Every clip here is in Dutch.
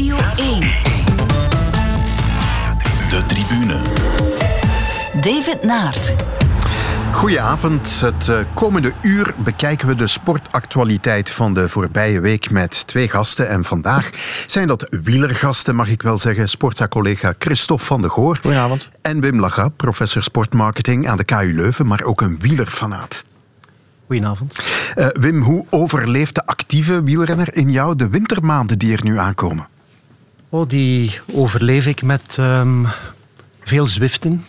Radio 1. De tribune. David Naert. Goedenavond. Het eh, komende uur bekijken we de sportactualiteit van de voorbije week met twee gasten. En vandaag zijn dat wielergasten, mag ik wel zeggen. Sportza-collega Christophe van de Goor. Goedenavond. En Wim Laga, professor sportmarketing aan de KU Leuven, maar ook een wielerfanaat. Goedenavond. Uh, Wim, hoe overleeft de actieve wielrenner in jou de wintermaanden die er nu aankomen? Oh, die overleef ik met um, veel zwiften.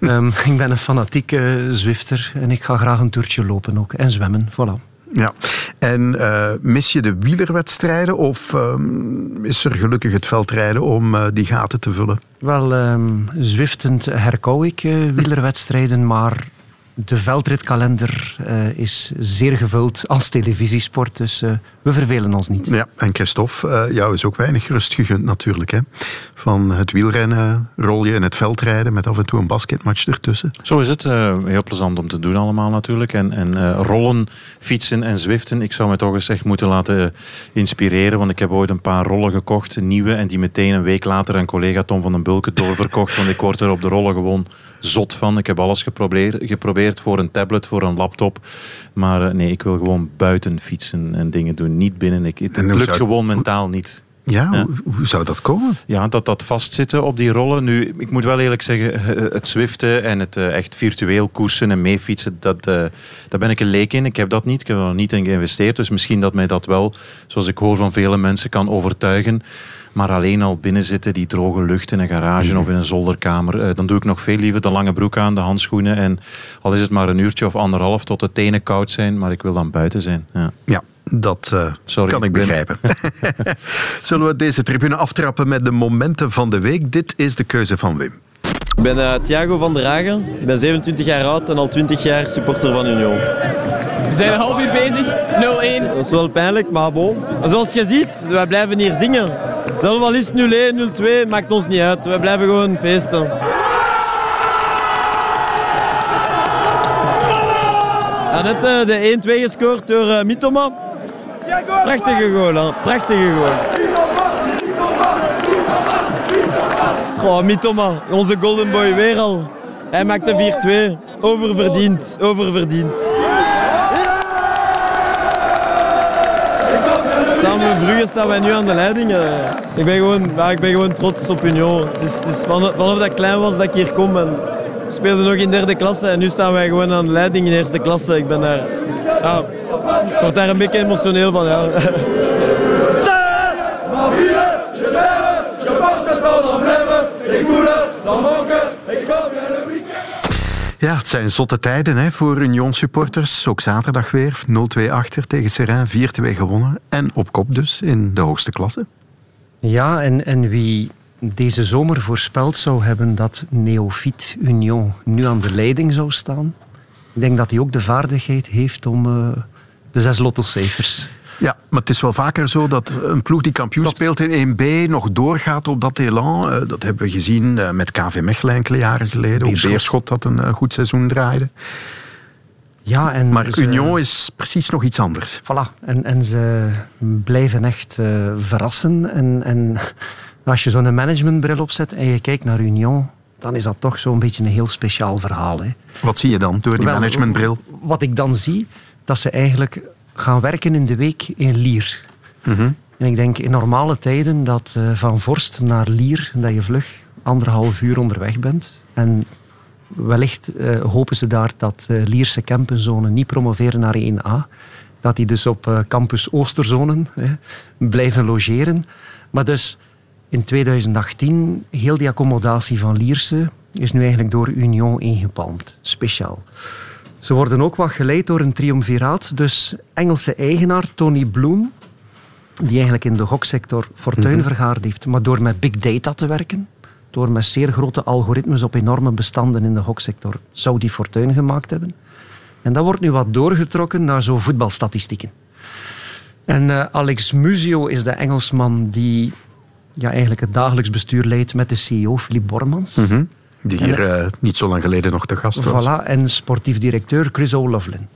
um, ik ben een fanatieke zwifter en ik ga graag een toertje lopen ook. En zwemmen, voilà. Ja, en uh, mis je de wielerwedstrijden of um, is er gelukkig het veldrijden om uh, die gaten te vullen? Wel, um, zwiftend herkou ik uh, wielerwedstrijden, maar de veldritkalender uh, is zeer gevuld als televisiesport, dus uh, we vervelen ons niet. Ja, en Christophe, uh, jou is ook weinig rust gegund natuurlijk. Hè? Van het wielrennen rol je in het veldrijden met af en toe een basketmatch ertussen. Zo is het. heel plezant om te doen allemaal natuurlijk. En, en rollen, fietsen en zwiften. Ik zou me toch eens echt moeten laten inspireren, want ik heb ooit een paar rollen gekocht, nieuwe, en die meteen een week later aan collega Tom van den Bulken doorverkocht, want ik word er op de rollen gewoon zot van. Ik heb alles geprobeerd, geprobeerd voor een tablet, voor een laptop. Maar uh, nee, ik wil gewoon buiten fietsen en dingen doen. Niet binnen. Ik, het lukt gewoon mentaal niet. Ja, ja. Hoe, hoe, zou dat komen? Ja, dat dat vastzitten op die rollen. Nu, ik moet wel eerlijk zeggen, het zwiften en het uh, echt virtueel koersen en meefietsen, dat, uh, daar ben ik een leek in. Ik heb dat niet, ik heb er niet in geïnvesteerd. Dus misschien dat mij dat wel, zoals ik hoor van vele mensen, kan overtuigen. Maar alleen al binnen zitten, die droge lucht in een garage mm. of in een zolderkamer, uh, dan doe ik nog veel liever de lange broek aan, de handschoenen. En al is het maar een uurtje of anderhalf tot de tenen koud zijn, maar ik wil dan buiten zijn. Ja, ja dat uh, Sorry, kan ik begrijpen. Zullen we deze tribune aftrappen met de momenten van de week? Dit is de keuze van Wim. Ik ben uh, Thiago van der Hagen. Ik ben 27 jaar oud en al 20 jaar supporter van Union. We zijn een half uur bezig, 0-1. Dat is wel pijnlijk, maar bon. Zoals je ziet, wij blijven hier zingen. Zelf al is 0-1, 0-2, maakt ons niet uit. We blijven gewoon feesten. Ja, net uh, de 1-2 gescoord door Mitoma. Prachtige goal, hè. prachtige goal. Goh, Mitoma, onze golden boy weer al. Hij maakt de 4-2. Oververdiend, oververdiend. Samen met Brugge staan wij nu aan de leiding. Ik ben gewoon, ik ben gewoon trots op Union. Het is, het is vanaf, dat ik klein was dat ik hier kom. En speelde nog in derde klasse en nu staan wij gewoon aan de leiding in eerste klasse. Ik ben daar, ja, ik word daar een beetje emotioneel van. Ja. Ja, het zijn zotte tijden hè, voor Union-supporters. Ook zaterdag weer 0-2 achter tegen Serrain, 4-2 gewonnen. En op kop dus in de hoogste klasse. Ja, en, en wie deze zomer voorspeld zou hebben dat Neofiet Union nu aan de leiding zou staan, ik denk dat hij ook de vaardigheid heeft om uh, de zes lottocijfers ja, maar het is wel vaker zo dat een ploeg die kampioen speelt in 1B nog doorgaat op dat elan. Eh, dat hebben we gezien eh, met KV Mechelen enkele jaren geleden. Beerschot. Ook Beerschot dat een goed seizoen draaide. Ja, en maar ze, Union is precies nog iets anders. Voilà, en, en ze blijven echt uh, verrassen. En, en als je zo'n managementbril opzet en je kijkt naar Union, dan is dat toch zo'n beetje een heel speciaal verhaal. Hè. Wat zie je dan door die Wel, managementbril? Wat ik dan zie, dat ze eigenlijk gaan werken in de week in Lier. Mhm. En ik denk in normale tijden dat uh, van Vorst naar Lier, dat je vlug anderhalf uur onderweg bent. En wellicht uh, hopen ze daar dat uh, Lierse campenzone niet promoveren naar 1A. Dat die dus op campus Oosterzonen blijven logeren. Maar dus in 2018, heel die accommodatie van Lierse is nu eigenlijk door Union ingepalmd. Speciaal. Ze worden ook wat geleid door een triumviraat. Dus Engelse eigenaar Tony Bloom, die eigenlijk in de goksector fortuin mhm. vergaard heeft, maar door met big data te werken, door met zeer grote algoritmes op enorme bestanden in de goksector, zou die fortuin gemaakt hebben. En dat wordt nu wat doorgetrokken naar zo voetbalstatistieken. En uh, Alex Musio is de Engelsman die ja, eigenlijk het dagelijks bestuur leidt met de CEO, Philip Bormans. Mm die hier uh, niet zo lang geleden nog te gast was. Voilà, en sportief directeur Chris O'Loughlin.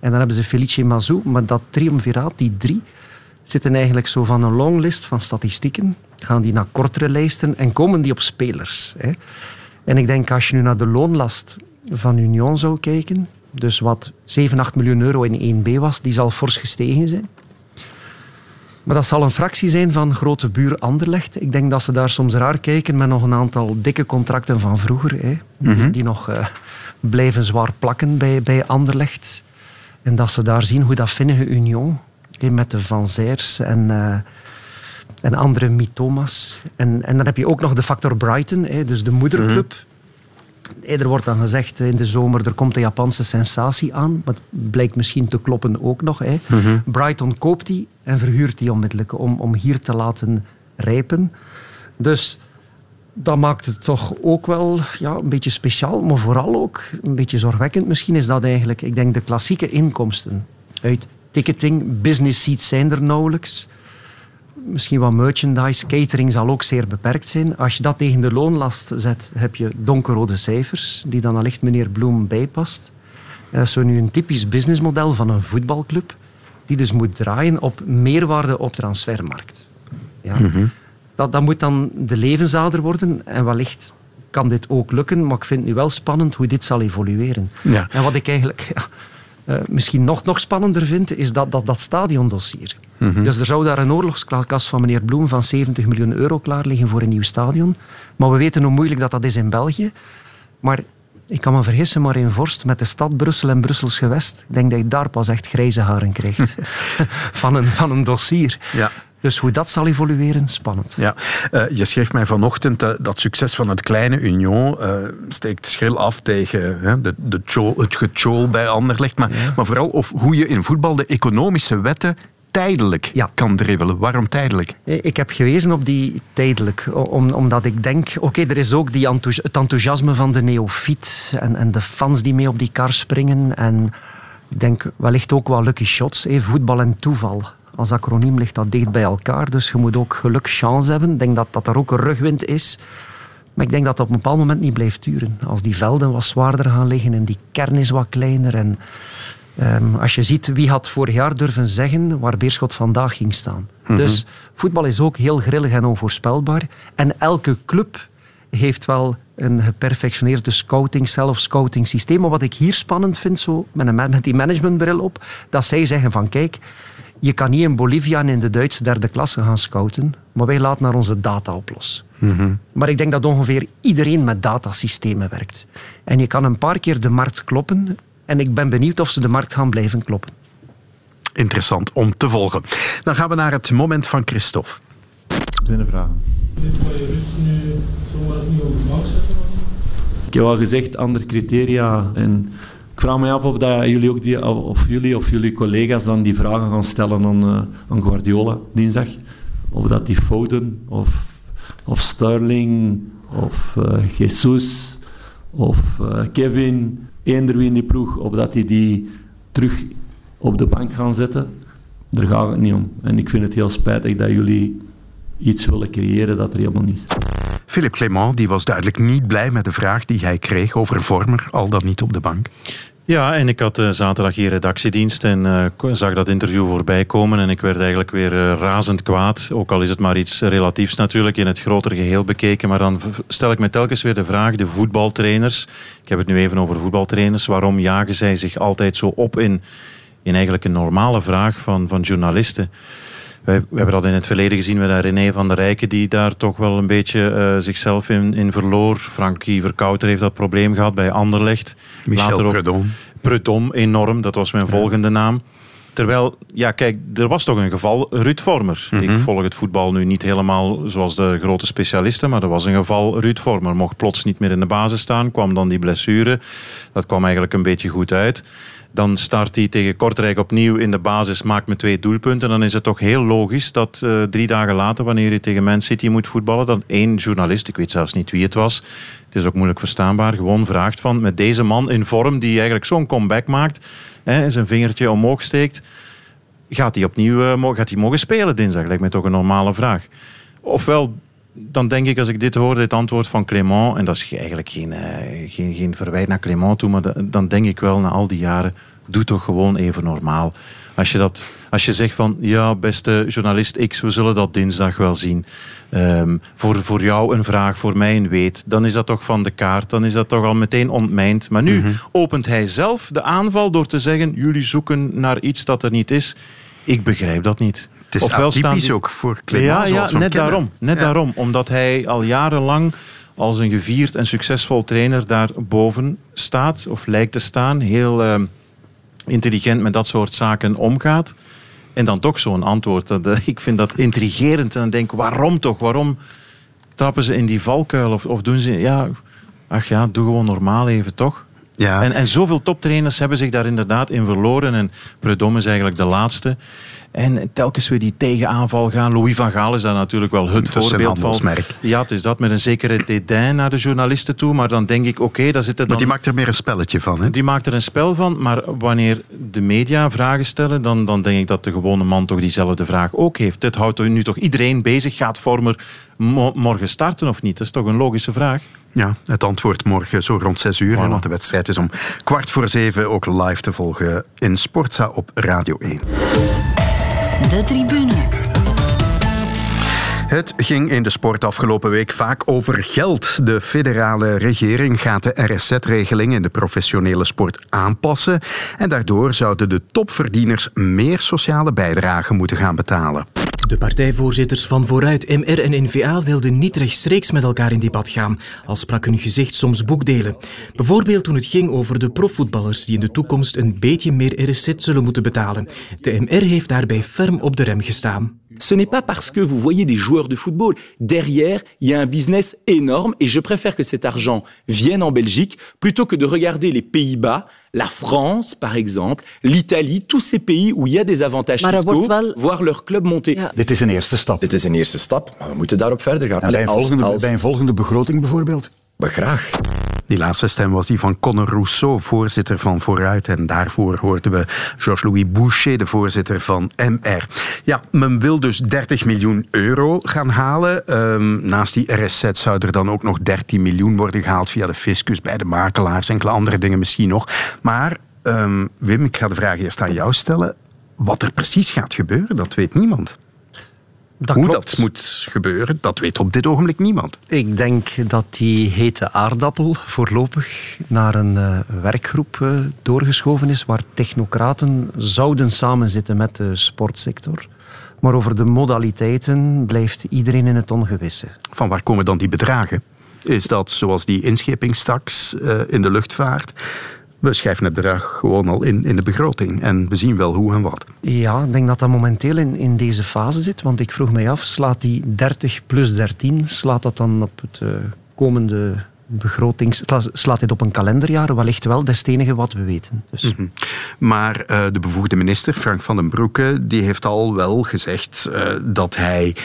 En dan hebben ze Felice Mazou, maar dat triumviraat, die drie, zitten eigenlijk zo van een longlist van statistieken, gaan die naar kortere lijsten en komen die op spelers. Hè. En ik denk als je nu naar de loonlast van Union zou kijken, dus wat 7, 8 miljoen euro in 1B was, die zal fors gestegen zijn. Maar dat zal een fractie zijn van grote buur Anderlecht. Ik denk dat ze daar soms raar kijken met nog een aantal dikke contracten van vroeger. Hè, die, Mhm. die nog eh, blijven zwaar plakken bij, bij Anderlecht. En dat ze daar zien hoe dat vinnige Union, hè, met de Van Zijrs en, eh, en andere Mitomas. En, en dan heb je ook nog de factor Brighton, hè, dus de moederclub. Hè, Er wordt dan gezegd in de zomer, er komt een Japanse sensatie aan. Maar het blijkt misschien te kloppen ook nog. Hè. Brighton koopt die en verhuurt die onmiddellijk om, om hier te laten rijpen. Dus dat maakt het toch ook wel ja, een beetje speciaal, maar vooral ook een beetje zorgwekkend. Misschien is dat eigenlijk, ik denk, de klassieke inkomsten uit ticketing. Business seats zijn er nauwelijks. Misschien wat merchandise, catering zal ook zeer beperkt zijn. Als je dat tegen de loonlast zet, heb je donkerrode cijfers, die dan allicht meneer Bloem bijpast. Dat is zo nu een typisch businessmodel van een voetbalclub, die dus moet draaien op meerwaarde op transfermarkt. Ja. dat, dat moet dan de levensader worden en wellicht kan dit ook lukken, maar ik vind het nu wel spannend hoe dit zal evolueren. Ja. En wat ik eigenlijk ja, eh, misschien nog, nog spannender vind, is dat, dat, dat stadiondossier. Dus er zou daar een oorlogskas van meneer Bloem van 70 miljoen euro klaar liggen voor een nieuw stadion. Maar we weten hoe moeilijk dat, dat is in België. Maar ik kan me vergissen, maar in Vorst met de stad Brussel en Brussels gewest, ik denk dat je daar pas echt grijze haren krijgt van, een, van een dossier. Ja. Dus hoe dat zal evolueren, spannend. Ja, Eh, je schreef mij vanochtend eh, dat succes van het kleine Union eh, steekt schril af tegen hè, de, de tjol- het getjol bij Anderlecht. Maar, maar vooral of hoe je in voetbal de economische wetten tijdelijk Ja. kan dribbelen. Waarom tijdelijk? Eh, Ik heb gewezen op die tijdelijk, om, omdat ik denk, oké, er is ook die enthousi- het enthousiasme van de neofiet en, en de fans die mee op die kar springen. En ik denk wellicht ook wel lucky shots, eh, voetbal en toeval. Als acroniem ligt dat dicht bij elkaar, dus je moet ook geluk, chance hebben. Ik denk dat, dat er ook een rugwind is. Maar ik denk dat dat op een bepaald moment niet blijft duren. Als die velden wat zwaarder gaan liggen en die kern is wat kleiner. En ehm, als je ziet wie had vorig jaar durven zeggen waar Beerschot vandaag ging staan. Dus voetbal is ook heel grillig en onvoorspelbaar. En elke club heeft wel een geperfectioneerde scouting, zelf-scouting systeem. Maar wat ik hier spannend vind, zo, met, een, met die managementbril op, dat zij zeggen van kijk, je kan niet in Bolivia en in de Duitse derde klasse gaan scouten, maar wij laten naar onze data oplossen. Maar ik denk dat ongeveer iedereen met datasystemen werkt. En je kan een paar keer de markt kloppen. En ik ben benieuwd of ze de markt gaan blijven kloppen. Interessant om te volgen. Dan gaan we naar het moment van Christophe. Zijn er vragen? Ik heb al gezegd, andere criteria. En ik vraag me af of, dat jullie ook die, of jullie of jullie collega's dan die vragen gaan stellen aan, eh, aan Guardiola dinsdag. Of dat die Foden, of, of Sterling, of eh, Jesus, of eh, Kevin, eender wie in die ploeg, of dat die die terug op de bank gaan zetten. Daar gaat het niet om. En ik vind het heel spijtig dat jullie iets willen creëren dat er helemaal niet is. Philippe Clément die was duidelijk niet blij met de vraag die hij kreeg over Vormer, al dan niet op de bank. Ja, en ik had eh, zaterdag hier redactiedienst en eh, zag dat interview voorbij komen. En ik werd eigenlijk weer eh, razend kwaad. Ook al is het maar iets relatiefs natuurlijk, in het grotere geheel bekeken. Maar dan stel ik me telkens weer de vraag, de voetbaltrainers. Ik heb het nu even over voetbaltrainers. Waarom jagen zij zich altijd zo op in, in eigenlijk een normale vraag van, van journalisten? Wij, we hebben dat in het verleden gezien met René van der Rijken, die daar toch wel een beetje eh, zichzelf in, in verloor. Frankie Verkouter heeft dat probleem gehad bij Anderlecht. Michel Later ook- Predom. Prudhomme enorm, dat was mijn volgende naam. Terwijl, ja, kijk, er was toch een geval Ruud Vormer. Ik volg het voetbal nu niet helemaal zoals de grote specialisten, maar er was een geval Ruud Vormer. Mocht plots niet meer in de basis staan, kwam dan die blessure. Dat kwam eigenlijk een beetje goed uit. Dan start hij tegen Kortrijk opnieuw in de basis, maakt me twee doelpunten. Dan is het toch heel logisch dat eh, drie dagen later, wanneer je tegen Man City moet voetballen, dan één journalist, ik weet zelfs niet wie het was, het is ook moeilijk verstaanbaar, gewoon vraagt van met deze man in vorm die eigenlijk zo'n comeback maakt, hè, zijn vingertje omhoog steekt, gaat hij opnieuw eh, gaat hij mogen spelen dinsdag? Lijkt mij toch een normale vraag. Ofwel, dan denk ik als ik dit hoor, dit antwoord van Clément, en dat is eigenlijk geen, eh, geen, geen verwijt naar Clément toe, maar da- dan denk ik wel na al die jaren, doe toch gewoon even normaal. Als je, dat, als je zegt van, ja, beste journalist X, we zullen dat dinsdag wel zien. Ehm, voor, voor jou een vraag, voor mij een weet. Dan is dat toch van de kaart, dan is dat toch al meteen ontmijnd. Maar nu Mhm. opent hij zelf de aanval door te zeggen, jullie zoeken naar iets dat er niet is. Ik begrijp dat niet. Het is atypisch ook voor Clément, Ja, net daarom. Net Ja. daarom. Omdat hij al jarenlang als een gevierd en succesvol trainer daar boven staat, of lijkt te staan, heel ehm, intelligent met dat soort zaken omgaat. En dan toch zo'n antwoord. Dat, eh, ik vind dat intrigerend. En dan denk ik, waarom toch? Waarom trappen ze in die valkuil? Of, of doen ze... Ja, ach ja, doe gewoon normaal even, toch? Ja. En, en zoveel toptrainers hebben zich daar inderdaad in verloren. En Predom is eigenlijk de laatste. En telkens weer die tegenaanval gaan. Louis van Gaal is daar natuurlijk wel het voorbeeld van. Ja, het is dat met een zekere dédain naar de journalisten toe. Maar dan denk ik, oké, daar zitten dan... Maar die maakt er meer een spelletje van. Hè? Die maakt er een spel van, maar wanneer de media vragen stellen, dan, dan denk ik dat de gewone man toch diezelfde vraag ook heeft. Dit houdt nu toch iedereen bezig. Gaat Vormer mo- morgen starten of niet? Dat is toch een logische vraag? Ja, het antwoord morgen zo rond 6 uur. Voilà. Want de wedstrijd is om kwart voor zeven ook live te volgen in Sportza op Radio 1. De tribune. Het ging in de sport afgelopen week vaak over geld. De federale regering gaat de RSZ-regeling in de professionele sport aanpassen. En daardoor zouden de topverdieners meer sociale bijdragen moeten gaan betalen. De partijvoorzitters van Vooruit, MR en NVA wilden niet rechtstreeks met elkaar in debat gaan, al sprak hun gezicht soms boekdelen. Bijvoorbeeld toen het ging over de profvoetballers die in de toekomst een beetje meer RSZ zullen moeten betalen. De MR heeft daarbij ferm op de rem gestaan. Ce n'est pas parce que vous voyez des joueurs de football. Derrière, il y a un business énorme et je préfère que cet argent vienne en Belgique plutôt que de regarder les Pays-Bas, la France par exemple, l'Italie, tous ces pays où il y a des avantages Maar fiscaux, wel- voir leur club monter. Ja. Dit is een eerste stap. Dit is een eerste stap, maar we moeten daarop verder gaan. En bij, een volgende, als- bij een volgende begroting bijvoorbeeld? Maar graag. Die laatste stem was die van Conor Rousseau, voorzitter van Vooruit. En daarvoor hoorden we Georges-Louis Boucher, de voorzitter van MR. Ja, men wil dus 30 miljoen euro gaan halen. Ehm, naast die RSZ zou er dan ook nog 13 miljoen worden gehaald via de fiscus, bij de makelaars, enkele andere dingen misschien nog. Maar ehm, Wim, ik ga de vraag eerst aan jou stellen. Wat er precies gaat gebeuren, dat weet niemand. Dat Hoe klopt. dat moet gebeuren, dat weet op dit ogenblik niemand. Ik denk dat die hete aardappel voorlopig naar een eh, werkgroep eh, doorgeschoven is waar technocraten zouden samenzitten met de sportsector. Maar over de modaliteiten blijft iedereen in het ongewisse. Van waar komen dan die bedragen? Is dat zoals die inschepingstaks eh, in de luchtvaart? We schrijven het bedrag gewoon al in, in de begroting en we zien wel hoe en wat. Ja, ik denk dat dat momenteel in, in deze fase zit. Want ik vroeg mij af, slaat die 30 plus 13, slaat dat dan op het eh, komende begrotings... sla- Slaat dit op een kalenderjaar? Wellicht wel, dat is het enige wat we weten. Dus. Mhm. Maar eh, de bevoegde minister, Frank van den Broeke, die heeft al wel gezegd eh, dat hij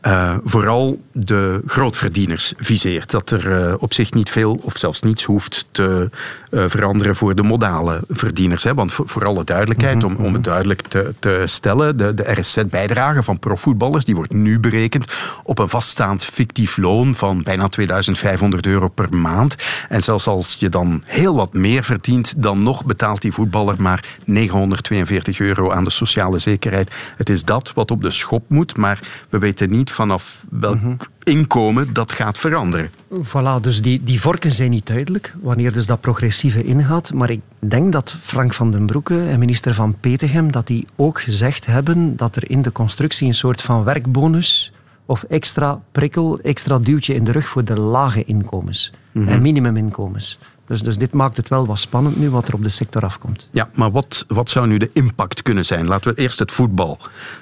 eh, vooral de grootverdieners viseert. Dat er op zich niet veel of zelfs niets hoeft te veranderen voor de modale verdieners. Hè? Want voor, voor alle duidelijkheid, om, om het duidelijk te, te stellen, de, de RSZ-bijdrage van profvoetballers die wordt nu berekend op een vaststaand fictief loon van bijna 2500 euro per maand. En zelfs als je dan heel wat meer verdient, dan nog betaalt die voetballer maar 942 euro aan de sociale zekerheid. Het is dat wat op de schop moet, maar we weten niet vanaf welk inkomen dat gaat veranderen. Voilà, dus die, die vorken zijn niet duidelijk wanneer dus dat progressieve ingaat. Maar ik denk dat Frank van den Broeke en minister van Petegem dat die ook gezegd hebben dat er in de constructie een soort van werkbonus of extra prikkel, extra duwtje in de rug voor de lage inkomens en minimuminkomens. Dus, dus dit maakt het wel wat spannend nu wat er op de sector afkomt. Ja, maar wat, wat zou nu de impact kunnen zijn? Laten we eerst het voetbal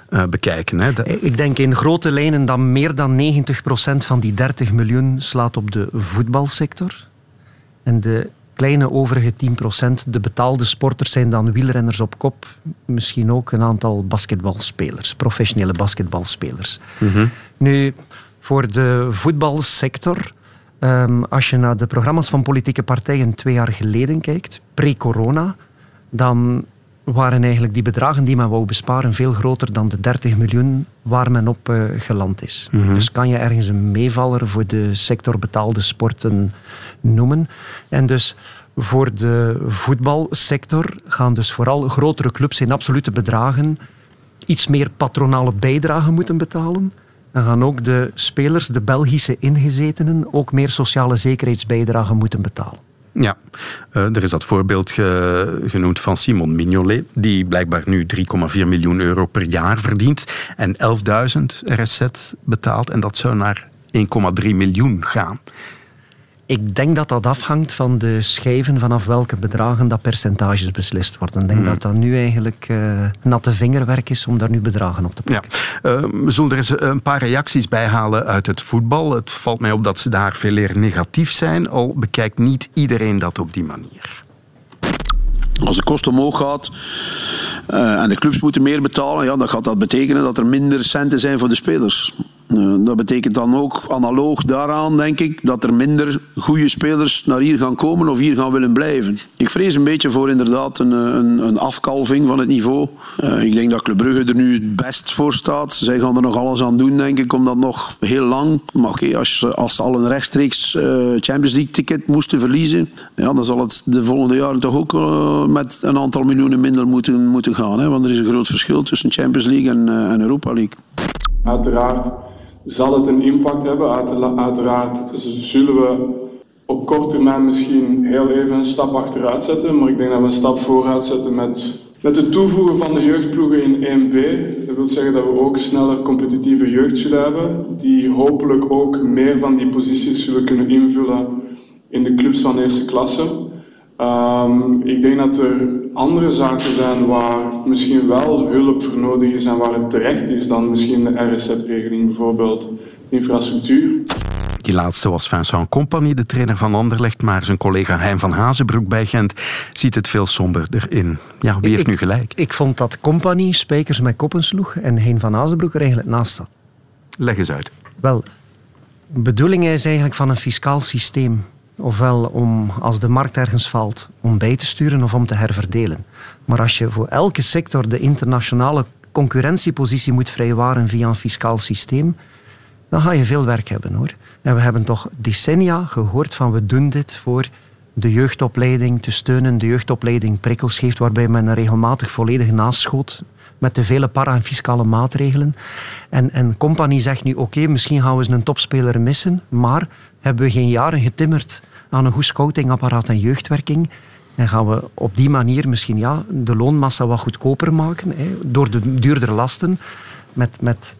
eh, bekijken. Hè. De- Ik denk in grote lijnen dat meer dan 90% van die 30 miljoen slaat op de voetbalsector. En de kleine overige 10%, de betaalde sporters, zijn dan wielrenners op kop. Misschien ook een aantal basketbalspelers, professionele basketbalspelers. Nu, voor de voetbalsector, ehm, als je naar de programma's van politieke partijen twee jaar geleden kijkt, pre-corona, dan waren eigenlijk die bedragen die men wou besparen veel groter dan de 30 miljoen waar men op eh, geland is. Dus kan je ergens een meevaller voor de sector betaalde sporten noemen. En dus Voor de voetbalsector gaan dus vooral grotere clubs in absolute bedragen iets meer patronale bijdragen moeten betalen. Dan gaan ook de spelers, de Belgische ingezetenen, ook meer sociale zekerheidsbijdragen moeten betalen. Ja, uh, er is dat voorbeeld ge, genoemd van Simon Mignolet, die blijkbaar nu 3,4 miljoen euro per jaar verdient en 11.000 RSZ betaalt. En dat zou naar 1,3 miljoen gaan. Ik denk dat dat afhangt van de schijven vanaf welke bedragen dat percentages beslist worden. Ik denk Hmm. dat dat nu eigenlijk uh, natte vingerwerk is om daar nu bedragen op te plakken. Ja. Uh, we zullen er eens een paar reacties bij halen uit het voetbal. Het valt mij op dat ze daar veel eer negatief zijn, al bekijkt niet iedereen dat op die manier. Als de kost omhoog gaat uh, en de clubs moeten meer betalen, ja, dan gaat dat betekenen dat er minder centen zijn voor de spelers. Uh, dat betekent dan ook analoog daaraan, denk ik, dat er minder goede spelers naar hier gaan komen of hier gaan willen blijven. Ik vrees een beetje voor inderdaad een, een, een afkalving van het niveau. Uh, ik denk dat Club Brugge er nu het best voor staat. Zij gaan er nog alles aan doen, denk ik, om dat nog heel lang. Maar oké, als, als ze al een rechtstreeks Champions League ticket moesten verliezen, ja, dan zal het de volgende jaren toch ook met een aantal miljoenen minder moeten, moeten gaan. Hè? Want er is een groot verschil tussen Champions League en, en Europa League. Uiteraard zal het een impact hebben. Uiteraard zullen we op korte termijn misschien heel even een stap achteruit zetten. Maar ik denk dat we een stap vooruit zetten met, met het toevoegen van de jeugdploegen in 1B. Dat wil zeggen dat we ook sneller competitieve jeugd zullen hebben. Die hopelijk ook meer van die posities zullen kunnen invullen in de clubs van eerste klasse. Um, ik denk dat er andere zaken zijn waar misschien wel hulp voor nodig is en waar het terecht is dan misschien de RSZ-regeling, bijvoorbeeld infrastructuur. Die laatste was Vincent Compagnie, de trainer van Anderlecht, maar zijn collega Hein van Hazenbroek bij Gent ziet het veel somberder in. Ja, wie heeft ik, nu gelijk? Ik vond dat Compagnie spijkers met koppen sloeg en Hein van Hazenbroek er eigenlijk naast zat. Leg eens uit. Wel, de bedoeling is eigenlijk van een fiscaal systeem ofwel om, als de markt ergens valt, om bij te sturen of om te herverdelen. Maar als je voor elke sector de internationale concurrentiepositie moet vrijwaren via een fiscaal systeem, dan ga je veel werk hebben hoor. En we hebben toch decennia gehoord van we doen dit voor de jeugdopleiding te steunen, de jeugdopleiding prikkels geeft, waarbij men regelmatig volledig naast schoot met de vele para- en fiscale maatregelen. En, en Compagnie zegt nu, oké, misschien gaan we eens een topspeler missen, maar hebben we geen jaren getimmerd aan een goed scoutingapparaat en jeugdwerking, en gaan we op die manier misschien ja, de loonmassa wat goedkoper maken, hè, door de duurdere lasten, met, met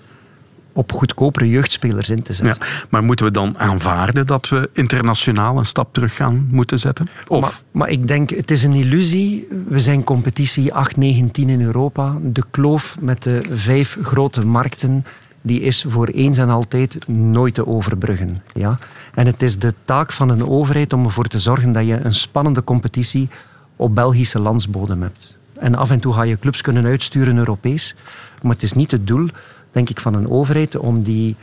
op goedkopere jeugdspelers in te zetten. Ja, maar moeten we dan aanvaarden dat we internationaal een stap terug gaan moeten zetten? Of? Maar, maar, ik denk, het is een illusie. We zijn competitie 8, 9, 10 in Europa. De kloof met de vijf grote markten die is voor eens en altijd nooit te overbruggen. Ja? En het is de taak van een overheid om ervoor te zorgen dat je een spannende competitie op Belgische landsbodem hebt. En af en toe ga je clubs kunnen uitsturen Europees, maar het is niet het doel denk ik, van een overheid om die,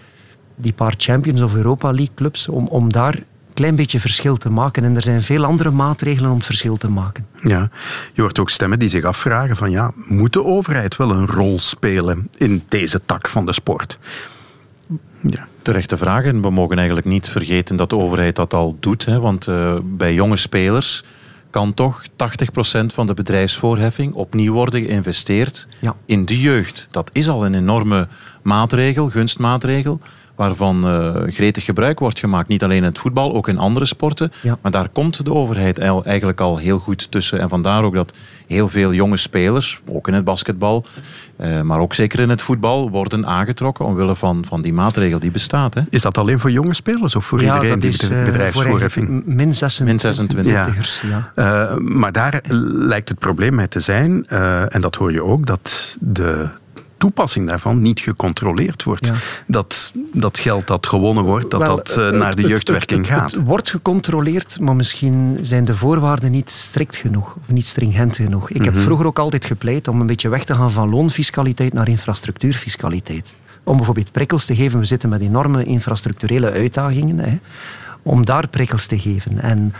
die paar Champions of Europa League clubs, om, om daar een klein beetje verschil te maken. En er zijn veel andere maatregelen om het verschil te maken. Ja, je hoort ook stemmen die zich afvragen van ja, moet de overheid wel een rol spelen in deze tak van de sport? Ja. Terechte vraag. En we mogen eigenlijk niet vergeten dat de overheid dat al doet. Hè, want uh, bij jonge spelers kan toch 80% van de bedrijfsvoorheffing opnieuw worden geïnvesteerd ja. in de jeugd. Dat is al een enorme maatregel, gunstmaatregel, waarvan uh, gretig gebruik wordt gemaakt. Niet alleen in het voetbal, ook in andere sporten. Ja. Maar daar komt de overheid eigenlijk al heel goed tussen. En vandaar ook dat heel veel jonge spelers, ook in het basketbal, uh, maar ook zeker in het voetbal, worden aangetrokken omwille van, van die maatregel die bestaat. Hè. Is dat alleen voor jonge spelers of voor ja, iedereen dat die is, uh, bedrijfsvoorheffing? Min 26. Min 26. Ja. Ja. Uh, maar daar lijkt het probleem mee te zijn, uh, en dat hoor je ook, dat de toepassing daarvan niet gecontroleerd wordt. Ja. Dat, dat geld dat gewonnen wordt, dat Wel, dat uh, naar de jeugdwerking het, het, gaat. Het wordt gecontroleerd, maar misschien zijn de voorwaarden niet strikt genoeg of niet stringent genoeg. Ik Mhm. heb mm -hmm. vroeger ook altijd gepleit om een beetje weg te gaan van loonfiscaliteit naar infrastructuurfiscaliteit. Om bijvoorbeeld prikkels te geven. We zitten met enorme infrastructurele uitdagingen. Hè, om daar prikkels te geven. En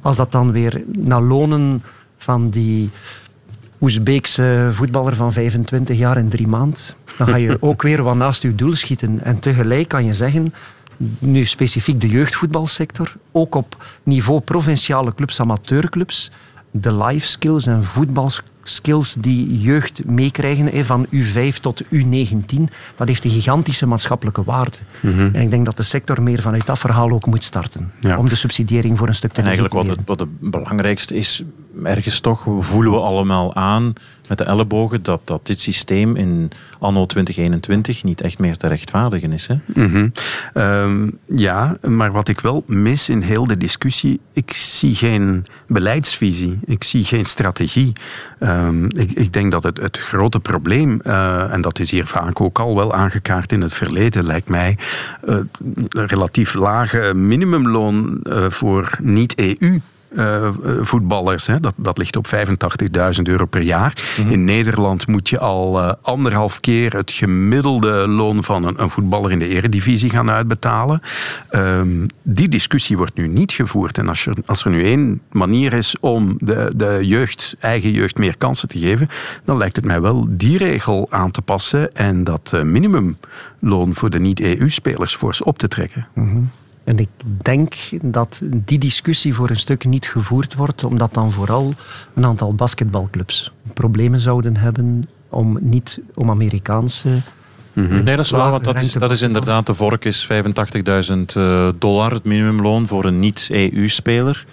als dat dan weer naar lonen van die Oezbeekse voetballer van 25 jaar in drie maanden, dan ga je ook weer wat naast je doel schieten. En tegelijk kan je zeggen, nu specifiek de jeugdvoetbalsector, ook op niveau provinciale clubs, amateurclubs, de life skills en voetbalskills die jeugd meekrijgen, van U5 tot U19, dat heeft een gigantische maatschappelijke waarde. Mhm. En ik denk dat de sector meer vanuit dat verhaal ook moet starten, Ja. om de subsidiëring voor een stuk te En eigenlijk wat het, wat het belangrijkste is, ergens toch voelen we allemaal aan met de ellebogen dat, dat dit systeem in anno 2021 niet echt meer te rechtvaardigen is. Hè? Mhm. Ehm, ja, maar wat ik wel mis in heel de discussie, ik zie geen beleidsvisie, ik zie geen strategie. Ehm, ik, ik denk dat het, het grote probleem, eh, en dat is hier vaak ook al wel aangekaart in het verleden, lijkt mij, een relatief lage minimumloon eh, voor niet-EU. Eh, eh, voetballers. Hè. Dat, dat ligt op 85.000 euro per jaar. In Nederland moet je al eh, anderhalf keer het gemiddelde loon van een, een voetballer in de eredivisie gaan uitbetalen. Ehm, die discussie wordt nu niet gevoerd. En als er, als er nu één manier is om de, de jeugd, eigen jeugd meer kansen te geven, dan lijkt het mij wel die regel aan te passen en dat minimumloon voor de niet-EU-spelers fors op te trekken. Mhm. En ik denk dat die discussie voor een stuk niet gevoerd wordt, omdat dan vooral een aantal basketbalclubs problemen zouden hebben om niet om Amerikaanse. Nee, dat is waar, want dat is, dat is inderdaad, de vork is 85.000 eh, dollar, het minimumloon voor een niet-EU-speler.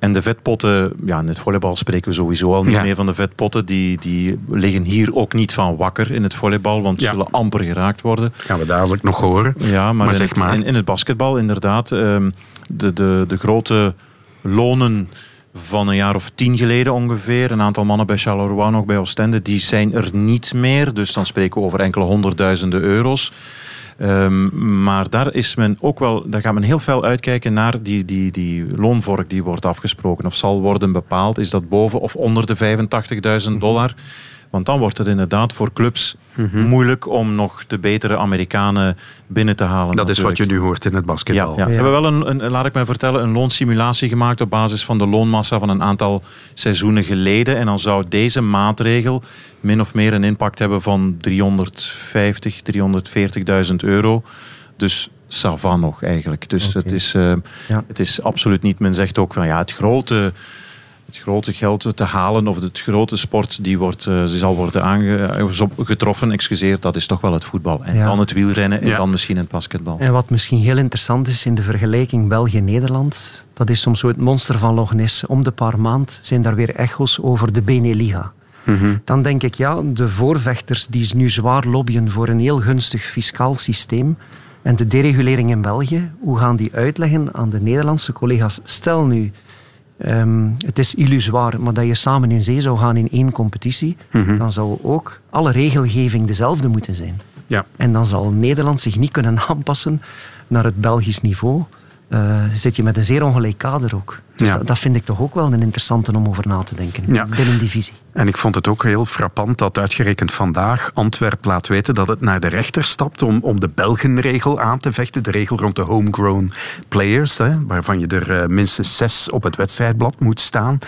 En de vetpotten, ja, in het volleybal spreken we sowieso al niet Ja. meer van de vetpotten. Die, die liggen hier ook niet van wakker in het volleybal, want Ja. zullen amper geraakt worden. Gaan we dadelijk nog horen. Ja, maar, Maar in, zeg het, maar. In, in het basketbal inderdaad. ehm, de, de, de grote lonen van een jaar of tien geleden ongeveer. Een aantal mannen bij Charleroi, nog bij Oostende, die zijn er niet meer. Dus dan spreken we over enkele honderdduizenden euro's. Ehm, maar daar, is men ook wel, daar gaat men heel veel uitkijken naar die, die, die loonvork die wordt afgesproken of zal worden bepaald. Is dat boven of onder de 85.000 dollar? Want dan wordt het inderdaad voor clubs Mhm. moeilijk om nog de betere Amerikanen binnen te halen. Dat is wat je nu hoort in het basketbal. Ja, ja. Ze hebben wel een, een, laat ik me vertellen, een loonsimulatie gemaakt op basis van de loonmassa van een aantal seizoenen geleden. En dan zou deze maatregel min of meer een impact hebben van 350, 340.000 euro. Dus ça va nog eigenlijk. Dus het, is, eh, Ja. het is absoluut niet, men zegt ook van ja, het grote... Het grote geld te halen of het grote sport die wordt, eh, die zal worden aange, eh, getroffen, excuseer, dat is toch wel het voetbal. En Ja. dan het wielrennen en Ja. dan misschien het basketbal. En wat misschien heel interessant is in de vergelijking België-Nederland, dat is soms zo het monster van Loch Ness. Om de paar maand zijn daar weer echo's over de Beneliga. Mhm. Dan denk ik, ja, de voorvechters die nu zwaar lobbyen voor een heel gunstig fiscaal systeem en de deregulering in België, hoe gaan die uitleggen aan de Nederlandse collega's? Stel nu, ehm, het is illusoir, maar dat je samen in zee zou gaan in één competitie, Mhm. dan zou ook alle regelgeving dezelfde moeten zijn. Ja. En dan zal Nederland zich niet kunnen aanpassen naar het Belgisch niveau. Eh, zit je met een zeer ongelijk kader ook. Dus Ja. dat, dat vind ik toch ook wel een interessante om over na te denken. Ja. Binnen die visie. En ik vond het ook heel frappant dat uitgerekend vandaag Antwerp laat weten dat het naar de rechter stapt om, om de Belgenregel aan te vechten. De regel rond de homegrown players, hè, waarvan je er eh, minstens zes op het wedstrijdblad moet staan.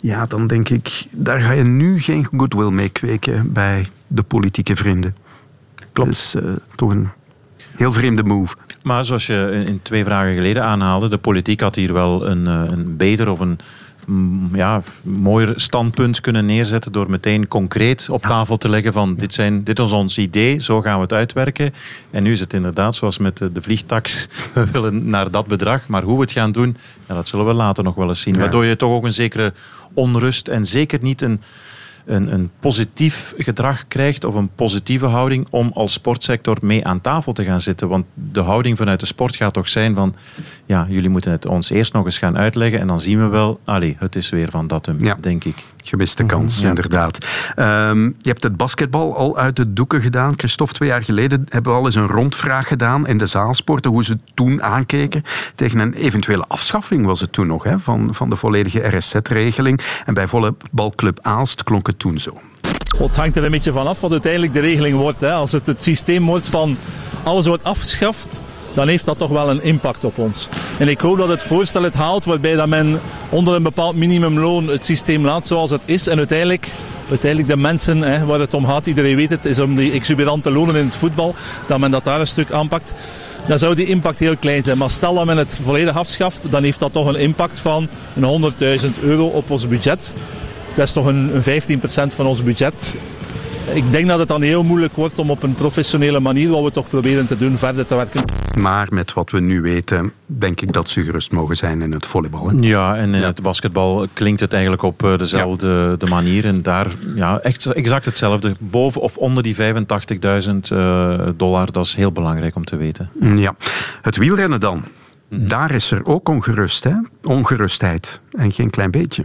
Ja, dan denk ik, daar ga je nu geen goodwill mee kweken bij de politieke vrienden. Klopt. Dat is eh, toch een heel vreemde move. Maar zoals je in- twee vragen geleden aanhaalde, de politiek had hier wel een, eh, een beter of een mm, ja, mooier standpunt kunnen neerzetten door meteen concreet op tafel te leggen van dit, zijn, dit is ons idee, zo gaan we het uitwerken. En nu is het inderdaad zoals met de, de vliegtax, we willen naar dat bedrag, maar hoe we het gaan doen, ja, dat zullen we later nog wel eens zien. Ja. Waardoor je toch ook een zekere onrust en zeker niet een een, een positief gedrag krijgt of een positieve houding om als sportsector mee aan tafel te gaan zitten. Want de houding vanuit de sport gaat toch zijn van ja, jullie moeten het ons eerst nog eens gaan uitleggen en dan zien we wel, allee, het is weer van dat, Ja. denk ik. Gemiste kans, Ja. inderdaad. Ehm, je hebt het basketbal al uit de doeken gedaan. Christophe, twee jaar geleden hebben we al eens een rondvraag gedaan in de zaalsporten, hoe ze toen aankeken tegen een eventuele afschaffing was het toen nog, hè, van, van de volledige RSZ-regeling. En bij volleybalclub Aalst klonk het toen zo. Hangt er een beetje vanaf wat uiteindelijk de regeling wordt. Hè. Als het het systeem wordt van alles wordt afgeschaft, dan heeft dat toch wel een impact op ons. En ik hoop dat het voorstel het haalt waarbij dat men onder een bepaald minimumloon het systeem laat zoals het is. En uiteindelijk, uiteindelijk de mensen hè, waar het om gaat, iedereen weet het, is om die exuberante lonen in het voetbal, dat men dat daar een stuk aanpakt. dan zou die impact heel klein zijn. Maar stel dat men het volledig afschaft, dan heeft dat toch een impact van een 100.000 euro op ons budget. Dat is toch een, een 15% van ons budget. Ik denk dat het dan heel moeilijk wordt om op een professionele manier, wat we toch proberen te doen, verder te werken. Maar met wat we nu weten, denk ik dat ze gerust mogen zijn in het volleybal. hè? Ja, en in het basketbal klinkt het eigenlijk op eh, dezelfde de manier. En daar ja, echt exact hetzelfde. Boven of onder die 85.000 eh, dollar, dat is heel belangrijk om te weten. Ja, het wielrennen dan. Daar is er ook ongerust, hè? ongerustheid. En geen klein beetje.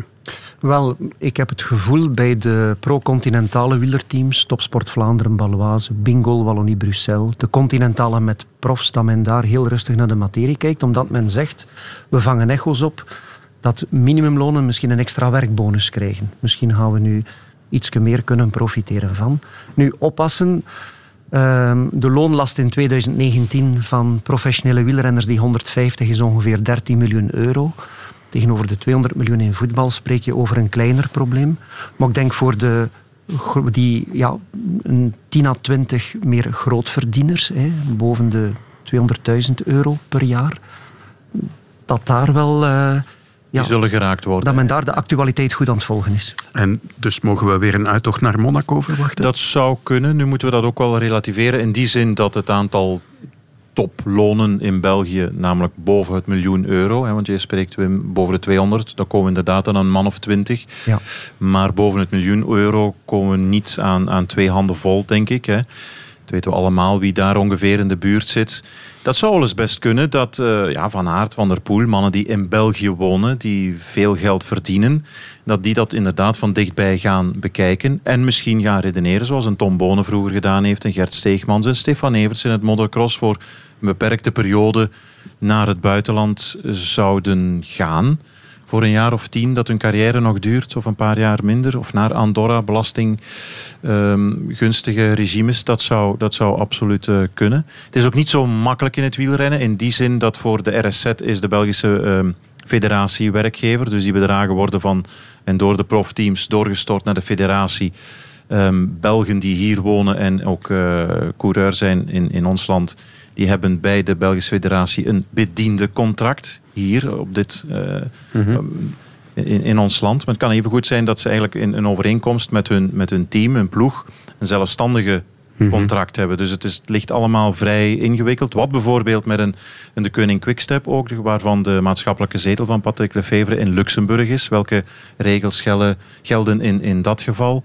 Wel, ik heb het gevoel bij de pro-continentale wielerteams, Topsport Vlaanderen, Baloise, Bingo, Wallonie, Bruxelles, de continentale met profs, dat men daar heel rustig naar de materie kijkt, omdat men zegt, we vangen echo's op dat minimumlonen misschien een extra werkbonus krijgen. Misschien gaan we nu iets meer kunnen profiteren van. Nu, oppassen. Ehm, de loonlast in 2019 van professionele wielrenners, die 150 is ongeveer 13 miljoen euro. Tegenover de 200 miljoen in voetbal spreek je over een kleiner probleem. Maar ik denk voor de, die ja, een 10 à 20 meer grootverdieners, hè, boven de 200.000 euro per jaar, dat daar wel... eh, ja, Die zullen geraakt worden. dat men daar de actualiteit goed aan het volgen is. En dus mogen we weer een uittocht naar Monaco verwachten? Dat zou kunnen. Nu moeten we dat ook wel relativeren. In die zin dat het aantal toplonen in België, namelijk boven het miljoen euro, hè, want je spreekt Wim, boven de 200, dan komen we inderdaad aan een man of 20. Ja. Maar boven het miljoen euro komen we niet aan, aan twee handen vol, denk ik. Hè. Dat weten we allemaal wie daar ongeveer in de buurt zit. Dat zou wel eens best kunnen dat eh, ja, Van Aert, Van der Poel, mannen die in België wonen, die veel geld verdienen, dat die dat inderdaad van dichtbij gaan bekijken en misschien gaan redeneren, zoals een Tom Bonen vroeger gedaan heeft, en Gert Steegmans en Stefan Everts in het motocross voor een beperkte periode naar het buitenland zouden gaan voor een jaar of tien dat hun carrière nog duurt, of een paar jaar minder, of naar Andorra, belasting ehm, regimes, dat zou, dat zou absoluut eh, kunnen. Het is ook niet zo makkelijk in het wielrennen, in die zin dat voor de RSZ is de Belgische ehm, federatie werkgever, dus die bedragen worden van en door de profteams doorgestort naar de federatie. Ehm, Belgen die hier wonen en ook eh coureur zijn in, in ons land, die hebben bij de Belgische federatie een bediende contract hier op dit, eh, in, in ons land. Maar het kan even goed zijn dat ze eigenlijk in een overeenkomst met hun, met hun team, hun ploeg, een zelfstandige contract hebben. Dus het, is, het ligt allemaal vrij ingewikkeld. Wat bijvoorbeeld met een, een de Koning Quickstep ook, waarvan de maatschappelijke zetel van Patrick Lefevre in Luxemburg is. Welke regels gelden, gelden in, in dat geval?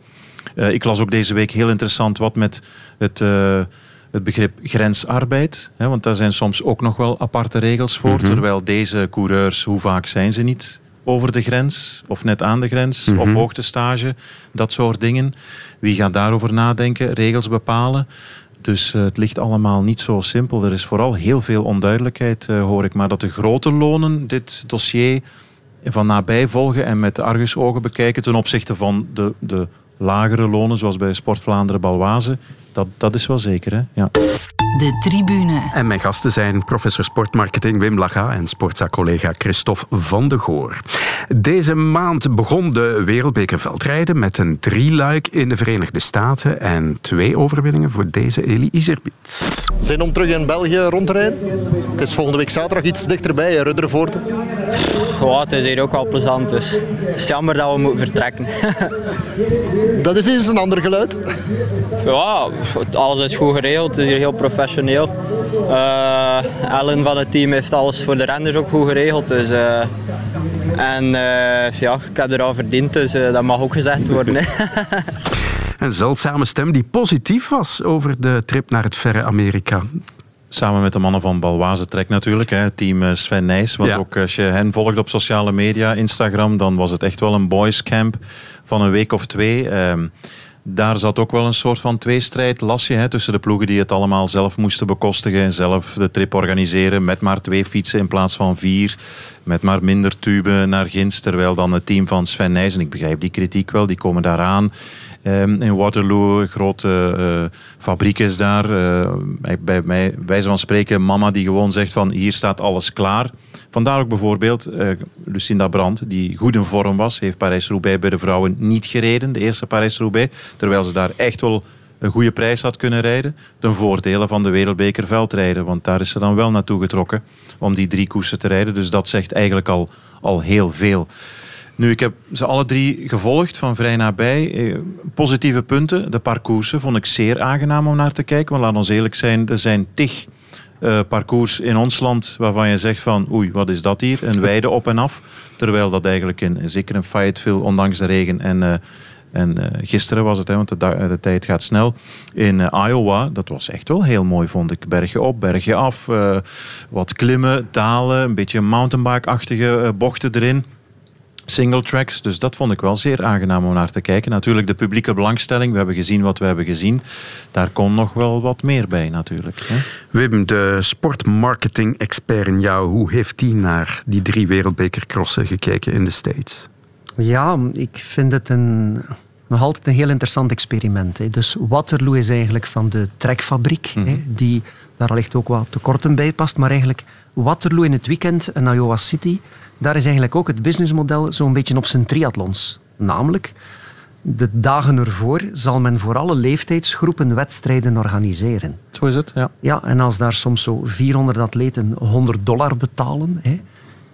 Eh, ik las ook deze week heel interessant wat met het, eh, het begrip grensarbeid. Hè, want daar zijn soms ook nog wel aparte regels voor. Mhm. Terwijl deze coureurs, hoe vaak zijn ze niet over de grens of net aan de grens, op Mhm. hoogtestage, dat soort dingen. Wie gaat daarover nadenken, regels bepalen? Dus eh, het ligt allemaal niet zo simpel. Er is vooral heel veel onduidelijkheid, eh, hoor ik. Maar dat de grote lonen dit dossier van nabij volgen en met argusogen bekijken ten opzichte van de, de lagere lonen, zoals bij Sport Vlaanderen Balwaze, dat, dat is wel zeker. Hè? Ja. De tribune. En mijn gasten zijn professor sportmarketing Wim Laga en sportzaakcollega Christophe van de Goor. Deze maand begon de Wereldbeker veldrijden met een drieluik in de Verenigde Staten en twee overwinningen voor deze Elie Iserbiet. Zin om terug in België rond te rijden? Het is volgende week zaterdag iets dichterbij, in Ruddervoort. Ja, het is hier ook wel plezant, dus het is jammer dat we moeten vertrekken. Dat is eens een ander geluid. ja, alles is goed geregeld, het is hier heel professioneel. Eh, Ellen van het team heeft alles voor de renners ook goed geregeld. Dus, eh, en eh, ja, ik heb er al verdiend, dus dat mag ook gezegd worden. Hè. Een zeldzame stem die positief was over de trip naar het verre Amerika. Samen met de mannen van Balwaze Trek natuurlijk, hè, team Sven Nijs. Want Ja. ook als je hen volgt op sociale media, Instagram, dan was het echt wel een boys camp van een week of twee. Ehm, daar zat ook wel een soort van tweestrijd, las je, hè, tussen de ploegen die het allemaal zelf moesten bekostigen en zelf de trip organiseren met maar twee fietsen in plaats van vier, met maar minder tuben naar Gins, terwijl dan het team van Sven Nijs, en ik begrijp die kritiek wel, die komen daaraan. Ehm, in Waterloo, een grote eh, fabriek is daar. Eh, bij mij, wijze van spreken, mama die gewoon zegt van hier staat alles klaar. Vandaar ook bijvoorbeeld eh, Lucinda Brandt, die goed in vorm was, heeft Parijs-Roubaix bij de vrouwen niet gereden, de eerste Parijs-Roubaix. Terwijl ze daar echt wel een goede prijs had kunnen rijden. Ten voordele van de wereldbeker veldrijden. Want daar is ze dan wel naartoe getrokken om die drie koersen te rijden. Dus dat zegt eigenlijk al, al heel veel. Nu, ik heb ze alle drie gevolgd van vrij nabij. Eh, positieve punten. De parcoursen vond ik zeer aangenaam om naar te kijken. Want laat ons eerlijk zijn, er zijn tig uh, parcours in ons land waarvan je zegt van oei, wat is dat hier? Een weide op en af. Terwijl dat eigenlijk in, zeker in Fayetteville, ondanks de regen en... Uh, en uh, gisteren was het, hè, want de, tijd gaat snel. In Iowa, dat was echt wel heel mooi, vond ik. Bergje op, bergje af. Wat klimmen, dalen. Een beetje mountainbike-achtige bochten erin single tracks. Dus dat vond ik wel zeer aangenaam om naar te kijken. Natuurlijk de publieke belangstelling. We hebben gezien wat we hebben gezien. Daar kon nog wel wat meer bij natuurlijk. Hè? Wim, de sportmarketing-expert in jou, hoe heeft die naar die drie wereldbekercrossen gekeken in de States? Ja, ik vind het een, nog altijd een heel interessant experiment. Hè. Dus Waterloo is eigenlijk van de trekfabriek, mm -hmm. hè, die daar allicht ook wat tekorten bij past. Maar eigenlijk Waterloo in het weekend en Iowa City daar is eigenlijk ook het businessmodel zo'n beetje op zijn triathlons. Namelijk, de dagen ervoor zal men voor alle leeftijdsgroepen wedstrijden organiseren. Zo is het, ja. Ja, en als daar soms zo 400 atleten 100 dollar betalen... Hè,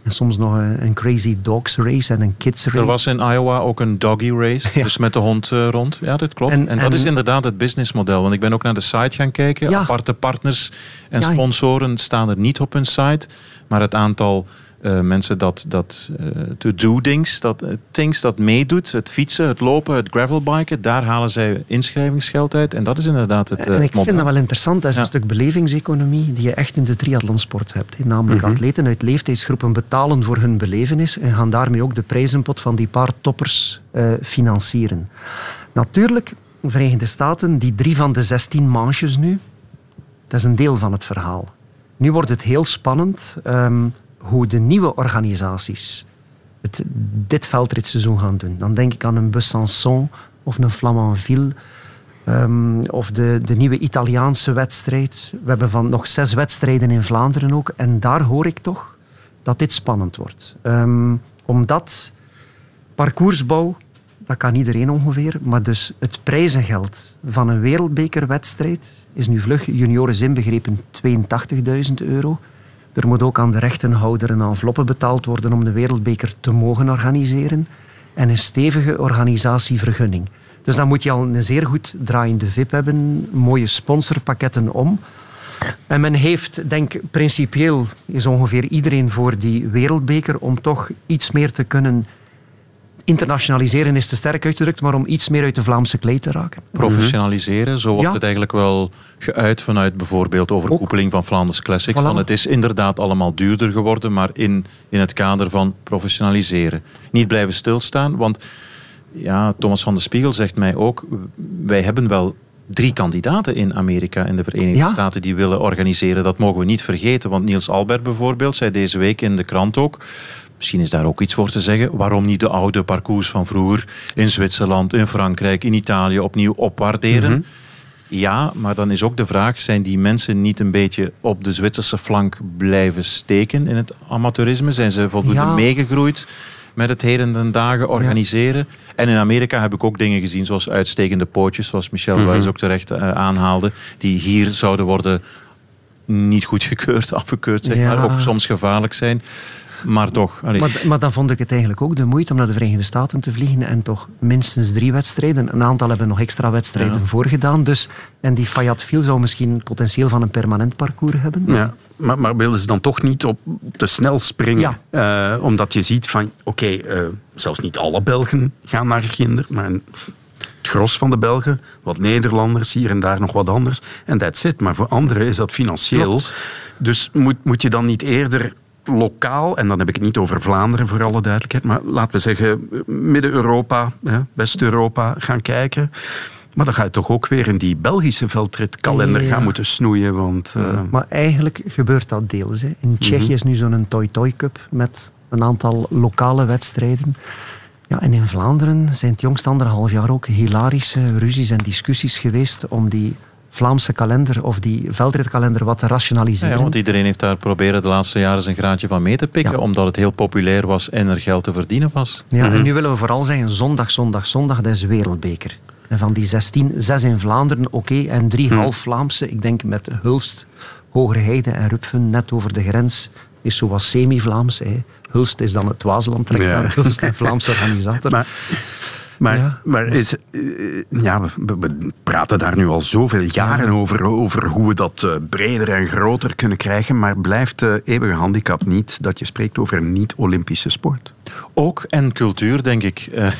en soms nog een, een, crazy dogs race en een kids race. Er was in Iowa ook een doggy race, ja. dus met de hond uh, rond. Ja, dat klopt. En, en dat en, is inderdaad het businessmodel. Want ik ben ook naar de site gaan kijken. Ja. Aparte partners en ja. sponsoren staan er niet op hun site. Maar het aantal uh, mensen dat, dat uh, to do things, dat, uh, things dat meedoet, het fietsen, het lopen, het gravelbiken, daar halen zij inschrijvingsgeld uit. En dat is inderdaad het En ik vind dat wel interessant, dat is ja. een stuk belevingseconomie die je echt in de triathlonsport hebt. He. Namelijk -hmm. atleten uit leeftijdsgroepen betalen voor hun belevenis en gaan daarmee ook de prijzenpot van die paar toppers financieren. Natuurlijk, de Verenigde Staten, die drie van de zestien manches nu, dat is een deel van het verhaal. Nu wordt het heel spannend. Um, hoe de nieuwe organisaties het, dit veldritseizoen gaan doen. Dan denk ik aan een Besançon of een Flamanville. Um, of de, de nieuwe Italiaanse wedstrijd. We hebben van nog zes wedstrijden in Vlaanderen ook. En daar hoor ik toch dat dit spannend wordt. Um, omdat parcoursbouw, dat kan iedereen ongeveer. Maar dus het prijzengeld van een wereldbekerwedstrijd is nu vlug, junioren inbegrepen, 82.000 euro. Er moet ook aan de rechtenhouder een enveloppe betaald worden om de wereldbeker te mogen organiseren. En een stevige organisatievergunning. Dus dan moet je al een zeer goed draaiende VIP hebben, mooie sponsorpakketten om. En men heeft, denk principieel, is ongeveer iedereen voor die wereldbeker om toch iets meer te kunnen internationaliseren is te sterk uitgedrukt, maar om iets meer uit de Vlaamse klei te raken. Professionaliseren, zo wordt ja. het eigenlijk wel geuit vanuit bijvoorbeeld overkoepeling van Flanders Classic. Voilà. Van het is inderdaad allemaal duurder geworden, maar in, in het kader van professionaliseren. Niet blijven stilstaan, want ja, Thomas van de Spiegel zegt mij ook, wij hebben wel drie kandidaten in Amerika en de Verenigde ja. Staten die willen organiseren. Dat mogen we niet vergeten, want Niels Albert bijvoorbeeld zei deze week in de krant ook Misschien is daar ook iets voor te zeggen. Waarom niet de oude parcours van vroeger in Zwitserland, in Frankrijk, in Italië opnieuw opwaarderen? Mm -hmm. Ja, maar dan is ook de vraag: zijn die mensen niet een beetje op de Zwitserse flank blijven steken in het amateurisme? Zijn ze voldoende ja. meegegroeid? met het heden ten dagen organiseren. Ja. En in Amerika heb ik ook dingen gezien zoals uitstekende pootjes, zoals Michel mm -hmm. Ook terecht uh, aanhaalde, die hier zouden worden niet goedgekeurd, afgekeurd, zeg ja. maar, ook soms gevaarlijk zijn. Maar toch. Maar, maar, dan vond ik het eigenlijk ook de moeite om naar de Verenigde Staten te vliegen en toch minstens drie wedstrijden. Een aantal hebben nog extra wedstrijden ja. voorgedaan. Dus, en die Fayetteville zou misschien potentieel van een permanent parcours hebben. Ja, maar, maar wilden ze dan toch niet op te snel springen? Ja. Uh, omdat je ziet van, oké, okay, uh, zelfs niet alle Belgen gaan naar Ginder, maar een, het gros van de Belgen, wat Nederlanders, hier en daar nog wat anders. En that's it. Maar voor anderen is dat financieel. Klopt. Dus moet, moet je dan niet eerder lokaal, en dan heb ik het niet over Vlaanderen voor alle duidelijkheid, maar laten we zeggen Midden-Europa, West-Europa gaan kijken. Maar dan ga je toch ook weer in die Belgische veldritkalender ja. gaan moeten snoeien. Want, uh... Maar eigenlijk gebeurt dat deels. Hè. In Tsjechië mm -hmm. is nu zo'n Toy-Toy Cup met een aantal lokale wedstrijden. Ja, en in Vlaanderen zijn het jongst anderhalf jaar ook hilarische ruzies en discussies geweest om die Vlaamse kalender of die veldritkalender wat te rationaliseren. Ja, want iedereen heeft daar proberen de laatste jaren zijn graadje van mee te pikken, ja. omdat het heel populair was en er geld te verdienen was. Ja, mm -hmm. en nu willen we vooral zeggen zondag, zondag, zondag, dat is wereldbeker. En van die 16, zes in Vlaanderen, oké, en drie Hm. half Vlaamse. Ik denk met Hulst, Hogerheide en Rupfen, net over de grens, is zoals semi-Vlaams. hè. Hulst is dan het Waasland, Ja. naar Hulst, een Vlaamse organisator. Maar, maar, Ja. maar is, eh, ja, we, we- we praten daar nu al zoveel jaren over, over hoe we dat eh, breder en groter kunnen krijgen, maar blijft de eeuwige handicap niet dat je spreekt over een niet-Olympische sport? Ook en cultuur, denk ik. Eh,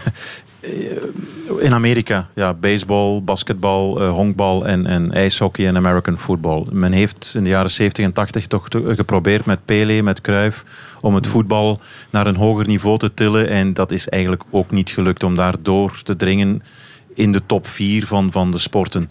in Amerika, ja, baseball, basketbal, eh, honkbal en, en ijshockey en American football. Men heeft in de jaren 70 en 80 toch geprobeerd met Pele, met Cruyff, om het voetbal naar een hoger niveau te tillen. En dat is eigenlijk ook niet gelukt om daar door te dringen in de top 4 van, van de sporten.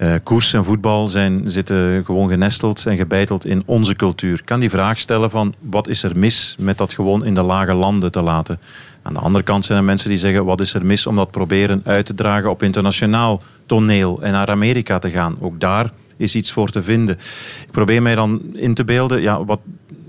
Eh, koers en voetbal zijn, zitten gewoon genesteld en gebeiteld in onze cultuur. Ik kan die vraag stellen van wat is er mis met dat gewoon in de lage landen te laten? Aan de andere kant zijn er mensen die zeggen wat is er mis om dat proberen uit te dragen op internationaal toneel en naar Amerika te gaan. Ook daar is iets voor te vinden. Ik probeer mij dan in te beelden, ja, wat,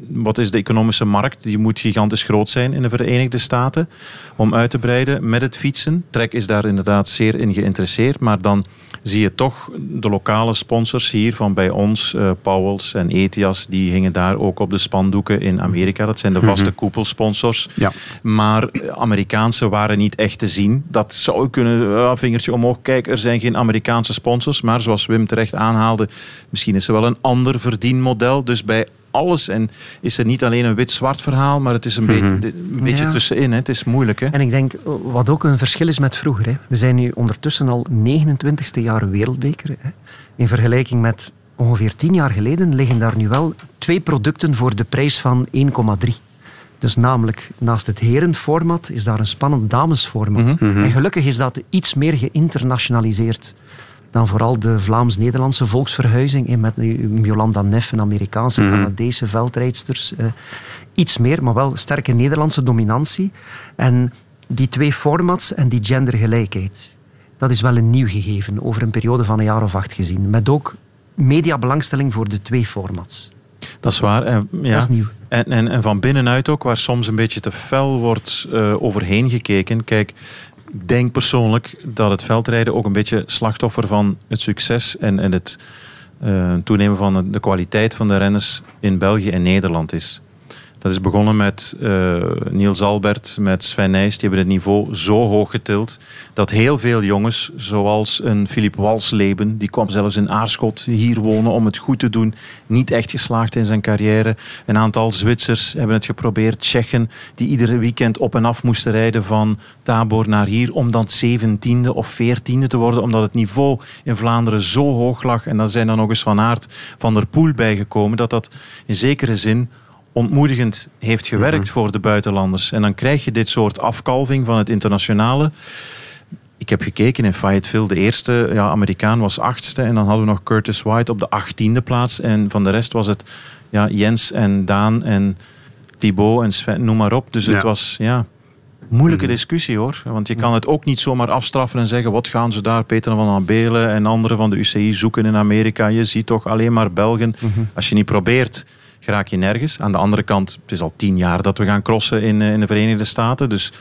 wat is de economische markt? Die moet gigantisch groot zijn in de Verenigde Staten om uit te breiden met het fietsen. Trek is daar inderdaad zeer in geïnteresseerd, maar dan zie je toch de lokale sponsors hier van bij ons, eh Powels en Etias, die hingen daar ook op de spandoeken in Amerika. Dat zijn de vaste Mhm. koepelsponsors. Ja. Maar eh, Amerikaanse waren niet echt te zien. Dat zou kunnen, eh, vingertje omhoog, kijk, er zijn geen Amerikaanse sponsors. Maar zoals Wim terecht aanhaalde, misschien is er wel een ander verdienmodel. Dus bij alles, en is er niet alleen een wit-zwart verhaal, maar het is een, beetje, een beetje Ja. tussenin. Hè. Het is moeilijk. Hè. En ik denk, wat ook een verschil is met vroeger. Hè. We zijn nu ondertussen al 29ste jaar wereldbeker. Hè. In vergelijking met ongeveer 10 jaar geleden liggen daar nu wel twee producten voor de prijs van 1,3. Dus namelijk, naast het herenformat is daar een spannend damesformat. Mhm. Mhm. En gelukkig is dat iets meer geïnternationaliseerd dan vooral de Vlaams-Nederlandse volksverhuizing. hè, Met Jolanda Neff, een Amerikaanse, Mhm. Canadese veldrijdsters. eh, iets meer, maar wel sterke Nederlandse dominantie. En die twee formats en die gendergelijkheid, dat is wel een nieuw gegeven over een periode van een jaar of acht gezien. Met ook mediabelangstelling voor de twee formats. Dat is waar. En, ja. Dat is nieuw. En, en, en van binnenuit ook, waar soms een beetje te fel wordt eh, overheen gekeken. Kijk, denk persoonlijk dat het veldrijden ook een beetje slachtoffer van het succes en, en het eh, toenemen van de kwaliteit van de renners in België en Nederland is. Dat is begonnen met eh, Niels Albert, met Sven Nijs. Die hebben het niveau zo hoog getild dat heel veel jongens, zoals een Philip Walsleben, die kwam zelfs in Aarschot hier wonen om het goed te doen, niet echt geslaagd in zijn carrière. Een aantal Zwitsers hebben het geprobeerd, Tsjechen, die iedere weekend op en af moesten rijden van Tabor naar hier, om dan zeventiende of veertiende te worden, omdat het niveau in Vlaanderen zo hoog lag. En dan zijn er nog eens Van Aert van der Poel bijgekomen, dat dat in zekere zin ontmoedigend heeft gewerkt voor de buitenlanders. En dan krijg je dit soort afkalving van het internationale. Ik heb gekeken in Fayetteville. De eerste ja, Amerikaan was achtste. En dan hadden we nog Curtis White op de achttiende plaats. En van de rest was het ja, Jens en Daan en Thibaut en Sven, noem maar op. Dus het Ja. was ja, moeilijke discussie hoor. Want je kan het ook niet zomaar afstraffen en zeggen... wat gaan ze daar, Peter van Abelen en anderen van de UCI zoeken in Amerika. Je ziet toch alleen maar Belgen. Als je niet probeert, geraak je nergens. Aan de andere kant, het is al tien jaar dat we gaan crossen in, eh, in de Verenigde Staten. Dus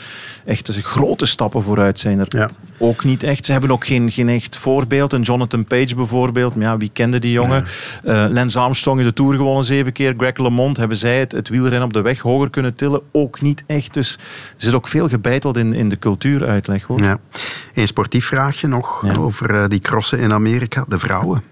echt dus grote stappen vooruit zijn er ook niet echt. Ze hebben ook geen, geen echt voorbeeld. Een Jonathan Page bijvoorbeeld. Maar ja, wie kende die jongen? Eh, Lance Armstrong in de Tour gewonnen zeven keer. Greg LeMond hebben zij het, het wielrennen op de weg hoger kunnen tillen. Ook niet echt. Dus er zit ook veel gebeiteld in, in de cultuuruitleg. Hoor. Ja. Een sportief vraagje nog over eh, die crossen in Amerika. De vrouwen.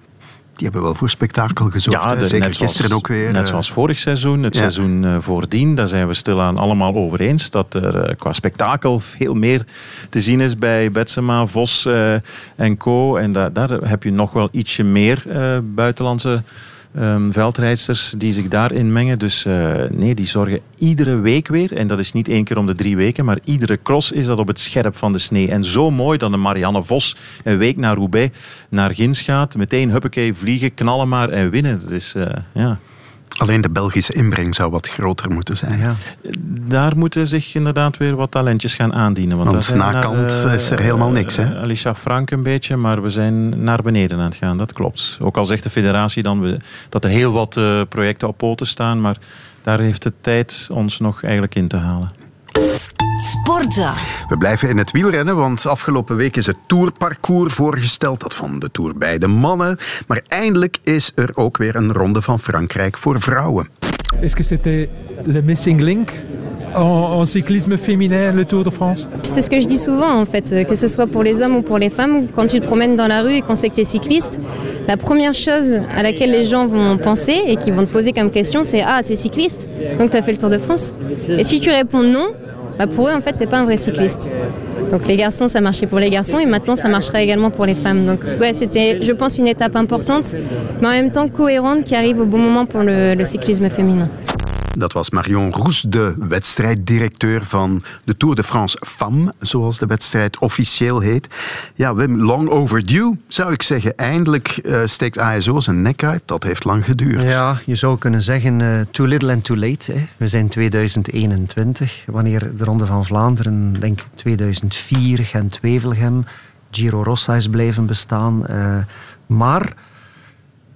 Die hebben wel voor spektakel gezorgd. de- Zeker zoals- gisteren ook weer. Net eh, zoals vorig seizoen, het ja. seizoen eh, voordien, daar zijn we stilaan allemaal over eens dat er eh, qua spektakel veel meer te zien is bij Betsema, Vos en co. En da- daar heb je nog wel ietsje meer buitenlandse ehm, veldrijdsters die zich daarin mengen. Dus eh, nee, die zorgen iedere week weer, en dat is niet één keer om de drie weken, maar iedere cross is dat op het scherp van de snee. En zo mooi dat een Marianne Vos een week naar Roubaix naar Gins gaat, meteen huppakee, vliegen, knallen maar en winnen. Dat is, eh, ja... Alleen de Belgische inbreng zou wat groter moeten zijn. Daar moeten zich inderdaad weer wat talentjes gaan aandienen. Want, Want naar, eh, is er helemaal niks, hè? Alicia Frank een beetje, maar we zijn naar beneden aan het gaan, dat klopt. Ook al zegt de federatie dan we, dat er heel wat eh, projecten op poten staan, maar daar heeft de tijd ons nog eigenlijk in te halen. Sportza. We blijven in het wielrennen, want afgelopen week is het Tourparcours voorgesteld. Dat van de Tour bij de mannen. Maar eindelijk is er ook weer een ronde van Frankrijk voor vrouwen. Est-ce que c'était le missing link en, en cyclisme féminin, le Tour de France C'est ce que je dis souvent en fait, que ce soit pour les hommes ou pour les femmes, quand tu te promènes dans la rue et qu'on sait que tu es cycliste, la première chose à laquelle les gens vont penser et qui vont te poser comme question, c'est Ah, tu es cycliste, donc tu as fait le Tour de France. Et si tu réponds non, bah pour eux en fait, tu pas un vrai cycliste. Donc les garçons, ça marchait pour les garçons et maintenant ça marchera également pour les femmes. Donc ouais, c'était, je pense, une étape importante, mais en même temps cohérente qui arrive au bon moment pour le cyclisme féminin. Dat was Marion Roes, de wedstrijddirecteur van de Tour de France Femmes, zoals de wedstrijd officieel heet. Ja, Wim, long overdue, zou ik zeggen. Eindelijk uh, steekt ASO zijn nek uit. Dat heeft lang geduurd. Ja, je zou kunnen zeggen uh, too little and too late. Hè. We zijn 2021, wanneer de Ronde van Vlaanderen, denk 2004, Gent-Wevelgem, Giro Rossa is blijven bestaan. Uh, maar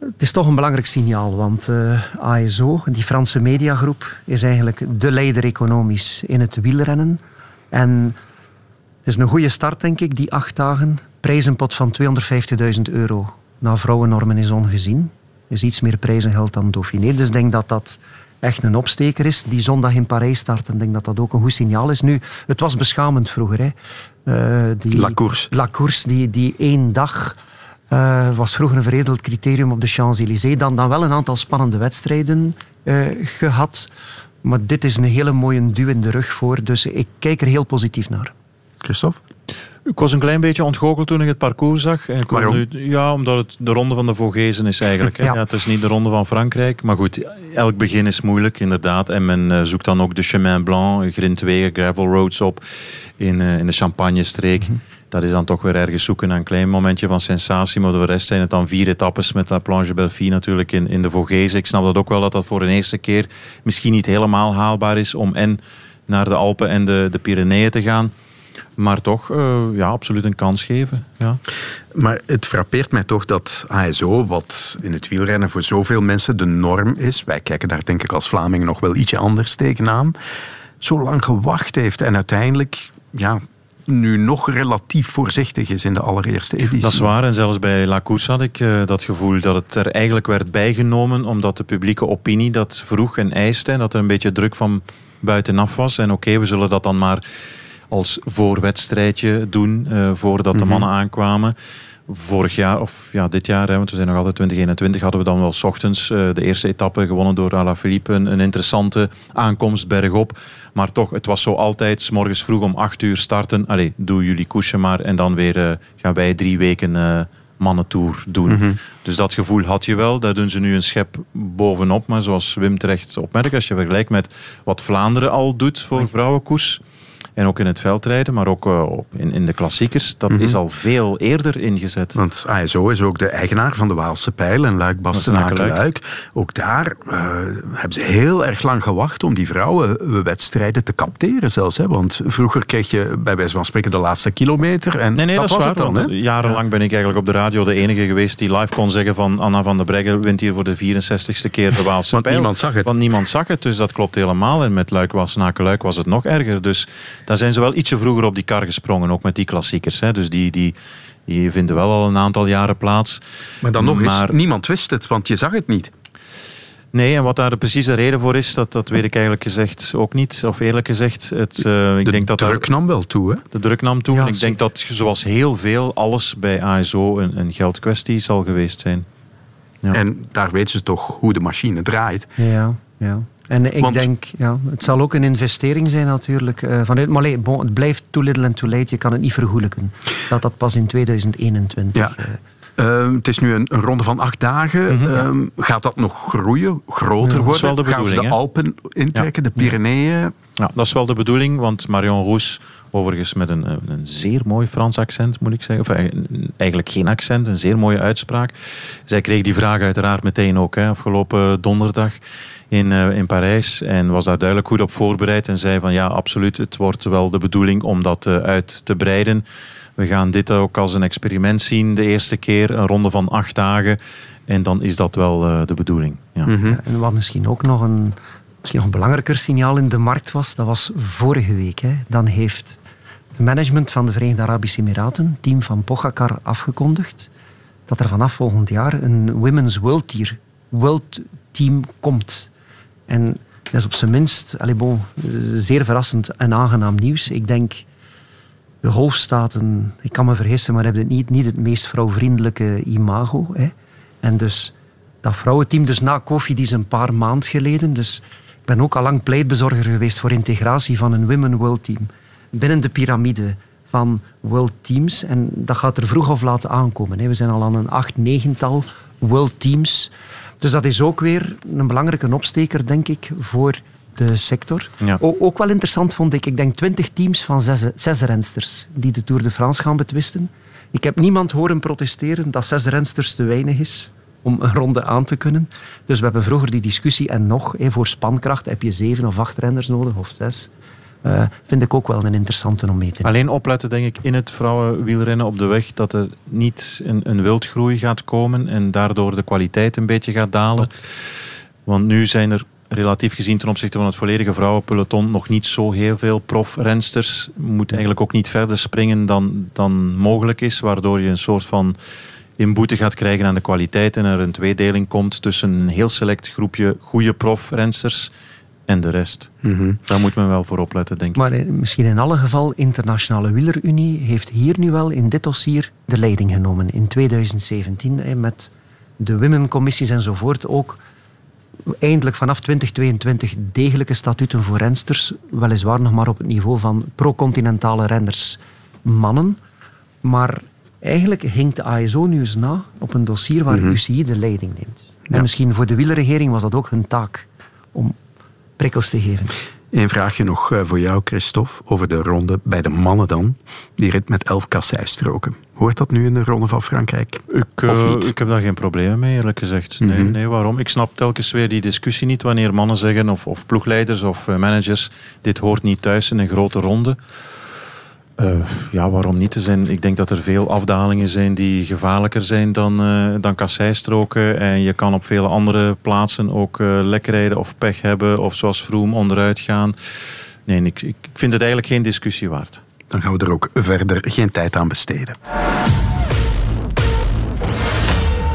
het is toch een belangrijk signaal, want uh, ASO, die Franse mediagroep, is eigenlijk de leider economisch in het wielrennen. En het is een goede start, denk ik, die acht dagen. Prijzenpot van 250.000 euro. Nou, vrouwennormen is ongezien. is iets meer prijzengeld dan Dauphiné. Dus ik denk dat dat echt een opsteker is. Die zondag in Parijs starten, denk dat dat ook een goed signaal is. Nu, het was beschamend vroeger. Hè. Uh, die, La Course. La Course, die, die één dag uh, was vroeger een veredeld criterium op de Champs-Élysées. Dan, dan wel een aantal spannende wedstrijden uh, gehad. Maar dit is een hele mooie duw in de rug voor. Dus ik kijk er heel positief naar. Christophe? Ik was een klein beetje ontgoocheld toen ik het parcours zag. En Waarom? Nu, ja, omdat het de ronde van de Vogezen is eigenlijk. Ja. Ja, het is niet de ronde van Frankrijk. Maar goed, elk begin is moeilijk inderdaad. En men uh, zoekt dan ook de Chemin Blanc, grindwegen, gravel roads op in, uh, in de Champagne-streek. Mm -hmm. Dat is dan toch weer ergens zoeken naar een klein momentje van sensatie. Maar voor de rest zijn het dan vier etappes met La Planche Belfi natuurlijk in, in de Vogezen. Ik snap dat ook wel dat dat voor een eerste keer misschien niet helemaal haalbaar is om en naar de Alpen en de, de Pyreneeën te gaan. Maar toch, uh, ja, absoluut een kans geven. Ja. Maar het frappeert mij toch dat ASO, wat in het wielrennen voor zoveel mensen de norm is, wij kijken daar denk ik als Vlamingen nog wel ietsje anders tegenaan, zo lang gewacht heeft en uiteindelijk ja, nu nog relatief voorzichtig is in de allereerste editie. Dat is waar. En zelfs bij La Course had ik uh, dat gevoel dat het er eigenlijk werd bijgenomen omdat de publieke opinie dat vroeg en eiste en dat er een beetje druk van buitenaf was. En oké, okay, we zullen dat dan maar als voorwedstrijdje doen uh, voordat de mannen aankwamen. Vorig jaar, of ja, dit jaar, hè, want we zijn nog altijd 2021, hadden we dan wel 's ochtends uh, de eerste etappe gewonnen door Alaphilippe. Een, een interessante aankomst bergop. Maar toch, het was zo altijd, s morgens vroeg om 8 uur starten. Allee, doe jullie koesje maar. En dan weer uh, gaan wij drie weken uh, mannentour doen. Mm -hmm. Dus dat gevoel had je wel. Daar doen ze nu een schep bovenop. Maar zoals Wim terecht opmerkt, als je vergelijkt met wat Vlaanderen al doet voor vrouwenkoers. En ook in het veldrijden, maar ook uh, in, in de klassiekers. Dat mm -hmm. is al veel eerder ingezet. Want ASO is ook de eigenaar van de Waalse Pijl en Luik Bastenaken Luik. Ook daar uh, hebben ze heel erg lang gewacht om die vrouwenwedstrijden te capteren zelfs. Hè? Want vroeger kreeg je bij wijze van spreken de laatste kilometer. En nee, nee, dat, dat was waar, het dan. Hè? Jarenlang ben ik eigenlijk op de radio de enige geweest die live kon zeggen van Anna van der Breggen wint hier voor de 64ste keer de Waalse Want Pijl. niemand zag het. Want niemand zag het, dus dat klopt helemaal. En met Luik Bastenaken Luik was het nog erger. Dus daar zijn ze wel ietsje vroeger op die kar gesprongen, ook met die klassiekers. Hè. Dus die, die, die vinden wel al een aantal jaren plaats. Maar dan nog maar... eens, niemand wist het, want je zag het niet. Nee, en wat daar de precieze reden voor is, dat, dat weet ik eigenlijk gezegd ook niet. Of eerlijk gezegd, het, uh, ik de denk dat druk daar, nam wel toe. Hè? De druk nam toe. Ja, en ik denk dat, zoals heel veel, alles bij ASO een, een geldkwestie zal geweest zijn. Ja. En daar weten ze toch hoe de machine draait. Ja, ja. En ik Want, denk, ja, het zal ook een investering zijn natuurlijk. Uh, vanuit, maar allee, bon, het blijft too little and too late. Je kan het niet vergoelijken. Dat dat pas in 2021... Ja. Uh, uh, het is nu een, een, ronde van acht dagen. Mm -hmm. gaat dat nog groeien, groter ja, worden? de Gaan ze de Alpen intrekken, ja. de Pyreneeën? Ja, dat is wel de bedoeling, want Marion Roes, overigens met een, een zeer mooi Frans accent, moet ik zeggen. Of eigenlijk geen accent, een zeer mooie uitspraak. Zij kreeg die vraag uiteraard meteen ook, hè, afgelopen donderdag in, uh, in Parijs. En was daar duidelijk goed op voorbereid. En zei van ja, absoluut, het wordt wel de bedoeling om dat uh, uit te breiden. We gaan dit ook als een experiment zien. De eerste keer een ronde van acht dagen. En dan is dat wel uh, de bedoeling. Ja. Mm -hmm. En wat misschien ook nog een misschien nog een belangrijker signaal in de markt was, dat was vorige week. Hè. Dan heeft het management van de Verenigde Arabische Emiraten, team van Pogacar, afgekondigd dat er vanaf volgend jaar een Women's World, tier, World Team komt. En dat is op zijn minst allez bon, zeer verrassend en aangenaam nieuws. Ik denk, de Golfstaten, ik kan me vergissen, maar hebben niet, niet het meest vrouwvriendelijke imago. Hè. En dus dat vrouwenteam, dus na Kofi, die is een paar maanden geleden. Dus ik ben ook al lang pleitbezorger geweest voor integratie van een Women World Team binnen de piramide van World Teams. En dat gaat er vroeg of laat aankomen. We zijn al aan een acht, negental World Teams. Dus dat is ook weer een belangrijke opsteker, denk ik, voor de sector. Ja. Ook wel interessant vond ik, ik denk twintig teams van zes, zes rensters die de Tour de France gaan betwisten. Ik heb niemand horen protesteren dat zes rensters te weinig is om een ronde aan te kunnen. Dus we hebben vroeger die discussie en nog, voor spankracht heb je zeven of acht renners nodig, of zes. Uh, vind ik ook wel een interessante om mee te Alleen opletten, denk ik, in het vrouwenwielrennen op de weg dat er niet een, een wildgroei gaat komen en daardoor de kwaliteit een beetje gaat dalen. Want nu zijn er relatief gezien ten opzichte van het volledige vrouwenpeloton nog niet zo heel veel profrensters. Moet eigenlijk ook niet verder springen dan, dan mogelijk is, waardoor je een soort van inboete gaat krijgen aan de kwaliteit en er een tweedeling komt tussen een heel select groepje goede profrensters en de rest. Mm Daar moet men wel voor opletten, denk ik. Maar eh, misschien in alle geval, Internationale Wielerunie heeft hier nu wel in dit dossier de leiding genomen. In 2017 met de womencommissies enzovoort ook eindelijk vanaf 2022 degelijke statuten voor rensters. Weliswaar nog maar op het niveau van pro-continentale renners mannen. Maar eigenlijk hinkt de ASO nu eens na op een dossier waar mm UCI de leiding neemt. En misschien voor de wielerregering was dat ook hun taak om prikkels te geven. Eén vraagje nog eh, voor jou, Christophe, over de ronde bij de mannen dan. Die rit met elf kasseistroken. Hoort dat nu in de ronde van Frankrijk? Ik, uh, ik heb daar geen problemen mee, eerlijk gezegd. Nee, Mhm. nee, waarom? Ik snap telkens weer die discussie niet wanneer mannen zeggen, of, of ploegleiders of eh, managers, dit hoort niet thuis in een grote ronde. Uh, ja, waarom niet? Er zijn, ik denk dat er veel afdalingen zijn die gevaarlijker zijn dan, uh, dan kasseistroken. En je kan op vele andere plaatsen ook uh, lek rijden of pech hebben. Of zoals Vroom onderuit gaan. Nee, ik, ik vind het eigenlijk geen discussie waard. Dan gaan we er ook verder geen tijd aan besteden.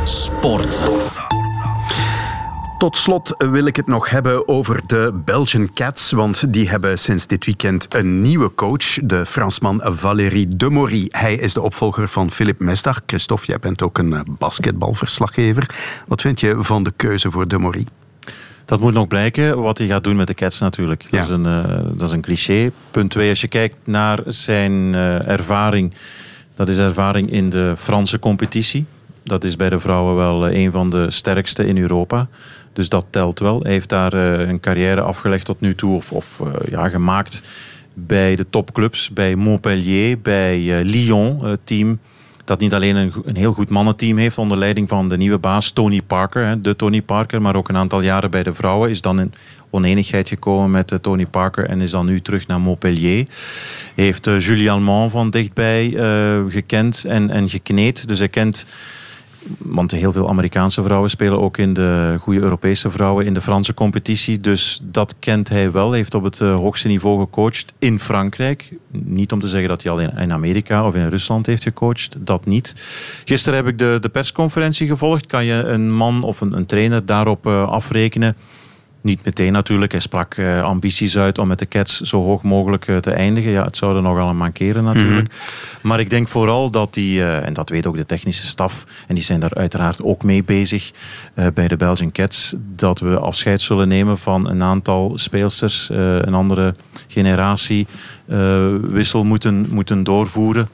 Sport. Tot slot wil ik het nog hebben over de Belgian Cats, want die hebben sinds dit weekend een nieuwe coach, de Fransman Valérie Demory. Hij is de opvolger van Philippe Mesdag. Christophe, jij bent ook een basketbalverslaggever. Wat vind je van de keuze voor Demory? Dat moet nog blijken wat hij gaat doen met de Cats natuurlijk. Ja. Dat, is een, uh, dat is een cliché. Punt 2, als je kijkt naar zijn uh, ervaring, dat is ervaring in de Franse competitie. Dat is bij de vrouwen wel een van de sterkste in Europa. Dus dat telt wel. Hij heeft daar uh, een carrière afgelegd tot nu toe, of, uh, ja, gemaakt bij de topclubs, bij Montpellier, bij uh, Lyon, team dat niet alleen een, een, heel goed mannenteam heeft onder leiding van de nieuwe baas Tony Parker, hè, de Tony Parker, maar ook een aantal jaren bij de vrouwen, is dan in oneenigheid gekomen met uh, Tony Parker en is dan nu terug naar Montpellier. Heeft uh, Julie van dichtbij gekend en, en gekneed, dus hij kent want heel veel Amerikaanse vrouwen spelen ook in de goede Europese vrouwen in de Franse competitie. Dus dat kent hij wel. Hij heeft op het uh, hoogste niveau gecoacht in Frankrijk. Niet om te zeggen dat hij al in, Amerika of in Rusland heeft gecoacht. Dat niet. Gisteren heb ik de, de persconferentie gevolgd. Kan je een man of een, een trainer daarop uh, afrekenen? Niet meteen natuurlijk. Hij sprak uh, ambities uit om met de Cats zo hoog mogelijk uh, te eindigen. Ja, het zou er nogal aan mankeren natuurlijk. Mm -hmm. Maar ik denk vooral dat die, uh, en dat weet ook de technische staf, en die zijn daar uiteraard ook mee bezig bij de Belgian Cats, dat we afscheid zullen nemen van een aantal speelsters, een andere generatie wissel moeten, moeten doorvoeren.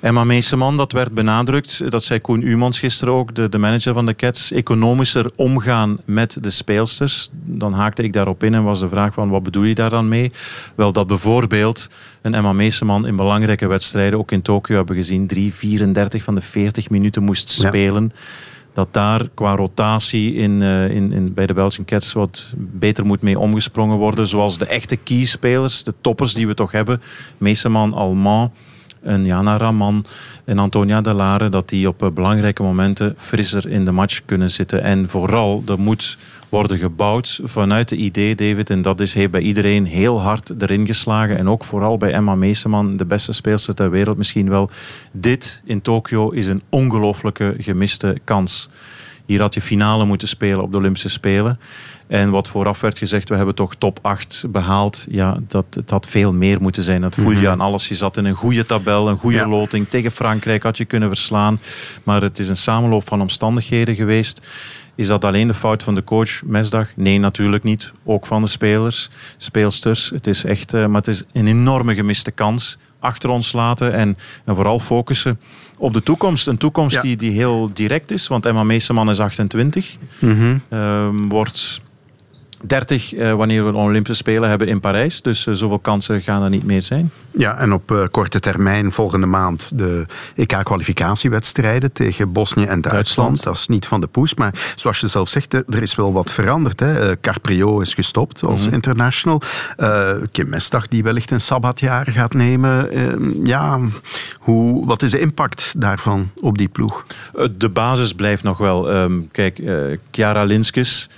Emma Meeseman, dat werd benadrukt. Dat zei Koen Umans gisteren ook, de, de manager van de Cats. Economischer omgaan met de speelsters. Dan haakte ik daarop in en was de vraag van wat bedoel je daar dan mee? Wel dat bijvoorbeeld een Emma Meeseman in belangrijke wedstrijden, ook in Tokio hebben gezien, 3, 34 van de 40 minuten moest spelen. Ja. Dat daar qua rotatie in, uh, in, in, bij de Belgian Cats wat beter moet mee omgesprongen worden. Zoals de echte keyspelers, de toppers die we toch hebben. Meeseman, Allemand. Een Jana Raman, en Antonia Delare, dat die op belangrijke momenten frisser in de match kunnen zitten. En vooral, er moet worden gebouwd vanuit het idee, David, en dat is heeft bij iedereen heel hard erin geslagen. En ook vooral bij Emma Meeseman, de beste speelster ter wereld misschien wel. Dit in Tokio is een ongelooflijke gemiste kans. Hier had je finale moeten spelen op de Olympische Spelen. En wat vooraf werd gezegd, we hebben toch top 8 behaald. Ja, dat, het had veel meer moeten zijn. Dat voel je mhm. aan alles. Je zat in een goede tabel, een goede loting. Tegen Frankrijk had je kunnen verslaan. Maar het is een samenloop van omstandigheden geweest. Is dat alleen de fout van de coach Mesdag? Nee, natuurlijk niet. Ook van de spelers, speelsters. Het is echt, uh, maar het is een enorme gemiste kans. Achter ons laten en, en vooral focussen op de toekomst. Een toekomst die, die heel direct is, want Emma Meeseman is 28. Mm -hmm. wordt 30 uh, eh, wanneer we de Olympische Spelen hebben in Parijs. Dus uh, zoveel kansen gaan er niet meer zijn. Ja, en op uh, korte termijn volgende maand de EK-kwalificatiewedstrijden tegen Bosnië en Duitsland. Duitsland. Dat is niet van de poes. Maar zoals je zelf zegt, er is wel wat veranderd. Hè. Carprio is gestopt als mm -hmm. international. Kim Mestag die wellicht een sabbatjaar gaat nemen. Ehm, ja, hoe, wat is de impact daarvan op die ploeg? De basis blijft nog wel. Um, kijk, Chiara Linskes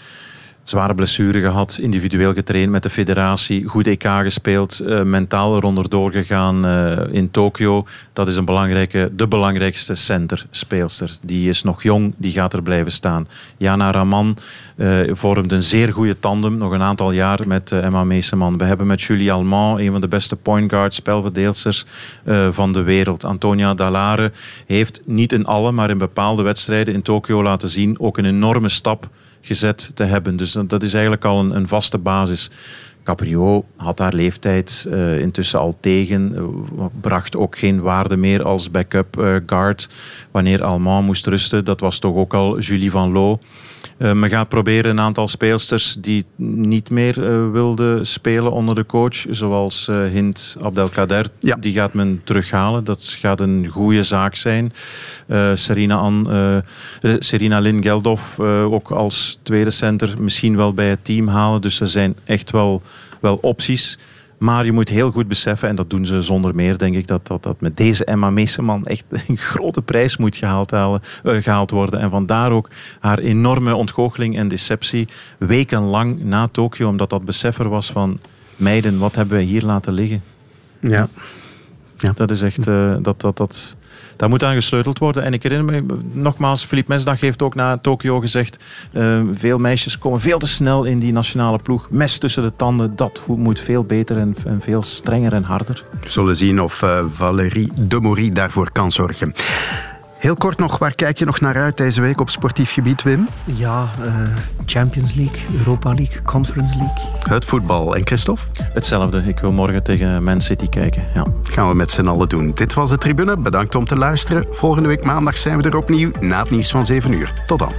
zware blessure gehad, individueel getraind met de federatie, goed EK gespeeld, uh, mentaal eronder doorgegaan uh, in Tokio. Dat is een belangrijke, de belangrijkste center-speelster. Die is nog jong, die gaat er blijven staan. Jana Raman uh, vormt een zeer goede tandem, nog een aantal jaar met Emma Meeseman. We hebben met Julie Alman, een van de beste point guards, spelverdeelsters van de wereld. Antonia Dallare heeft niet in alle, maar in bepaalde wedstrijden in Tokio laten zien ook een enorme stap gezet te hebben. Dus dat is eigenlijk al een, een vaste basis. Caprio had haar leeftijd uh, intussen al tegen, uh, bracht ook geen waarde meer als backup uh, guard wanneer Alman moest rusten. Dat was toch ook al Julie Van Loo. Uh, men gaat proberen een aantal speelsters die niet meer uh, wilden spelen onder de coach, zoals uh, Hint Abdelkader, ja. die gaat men terughalen. Dat gaat een goede zaak zijn. Serena, An, Serena Lin Geldof ook als tweede center misschien wel bij het team halen. Dus er zijn echt wel, wel opties. Maar je moet heel goed beseffen, en dat doen ze zonder meer, denk ik, dat, dat, dat met deze Emma Meeseman echt een grote prijs moet gehaald, halen, uh, gehaald worden. En vandaar ook haar enorme ontgoocheling en deceptie wekenlang na Tokio, omdat dat besef er was van meiden, wat hebben we hier laten liggen? Ja. ja. Dat is echt, uh, dat, dat, dat, daar moet aan gesleuteld worden. En ik herinner me nogmaals, Philippe Mesdag heeft ook na Tokio gezegd: uh, veel meisjes komen veel te snel in die nationale ploeg. Mes tussen de tanden, dat moet veel beter en, en veel strenger en harder. We zullen zien of uh, Valérie Demory daarvoor kan zorgen. Heel kort nog, waar kijk je nog naar uit deze week op sportief gebied, Wim? Ja, uh, Champions League, Europa League, Conference League. Het voetbal. En Christophe? Hetzelfde. Ik wil morgen tegen Man City kijken. Ja. Gaan we met z'n allen doen. Dit was de Tribune. Bedankt om te luisteren. Volgende week maandag zijn we er opnieuw na het nieuws van 7 uur. Tot dan.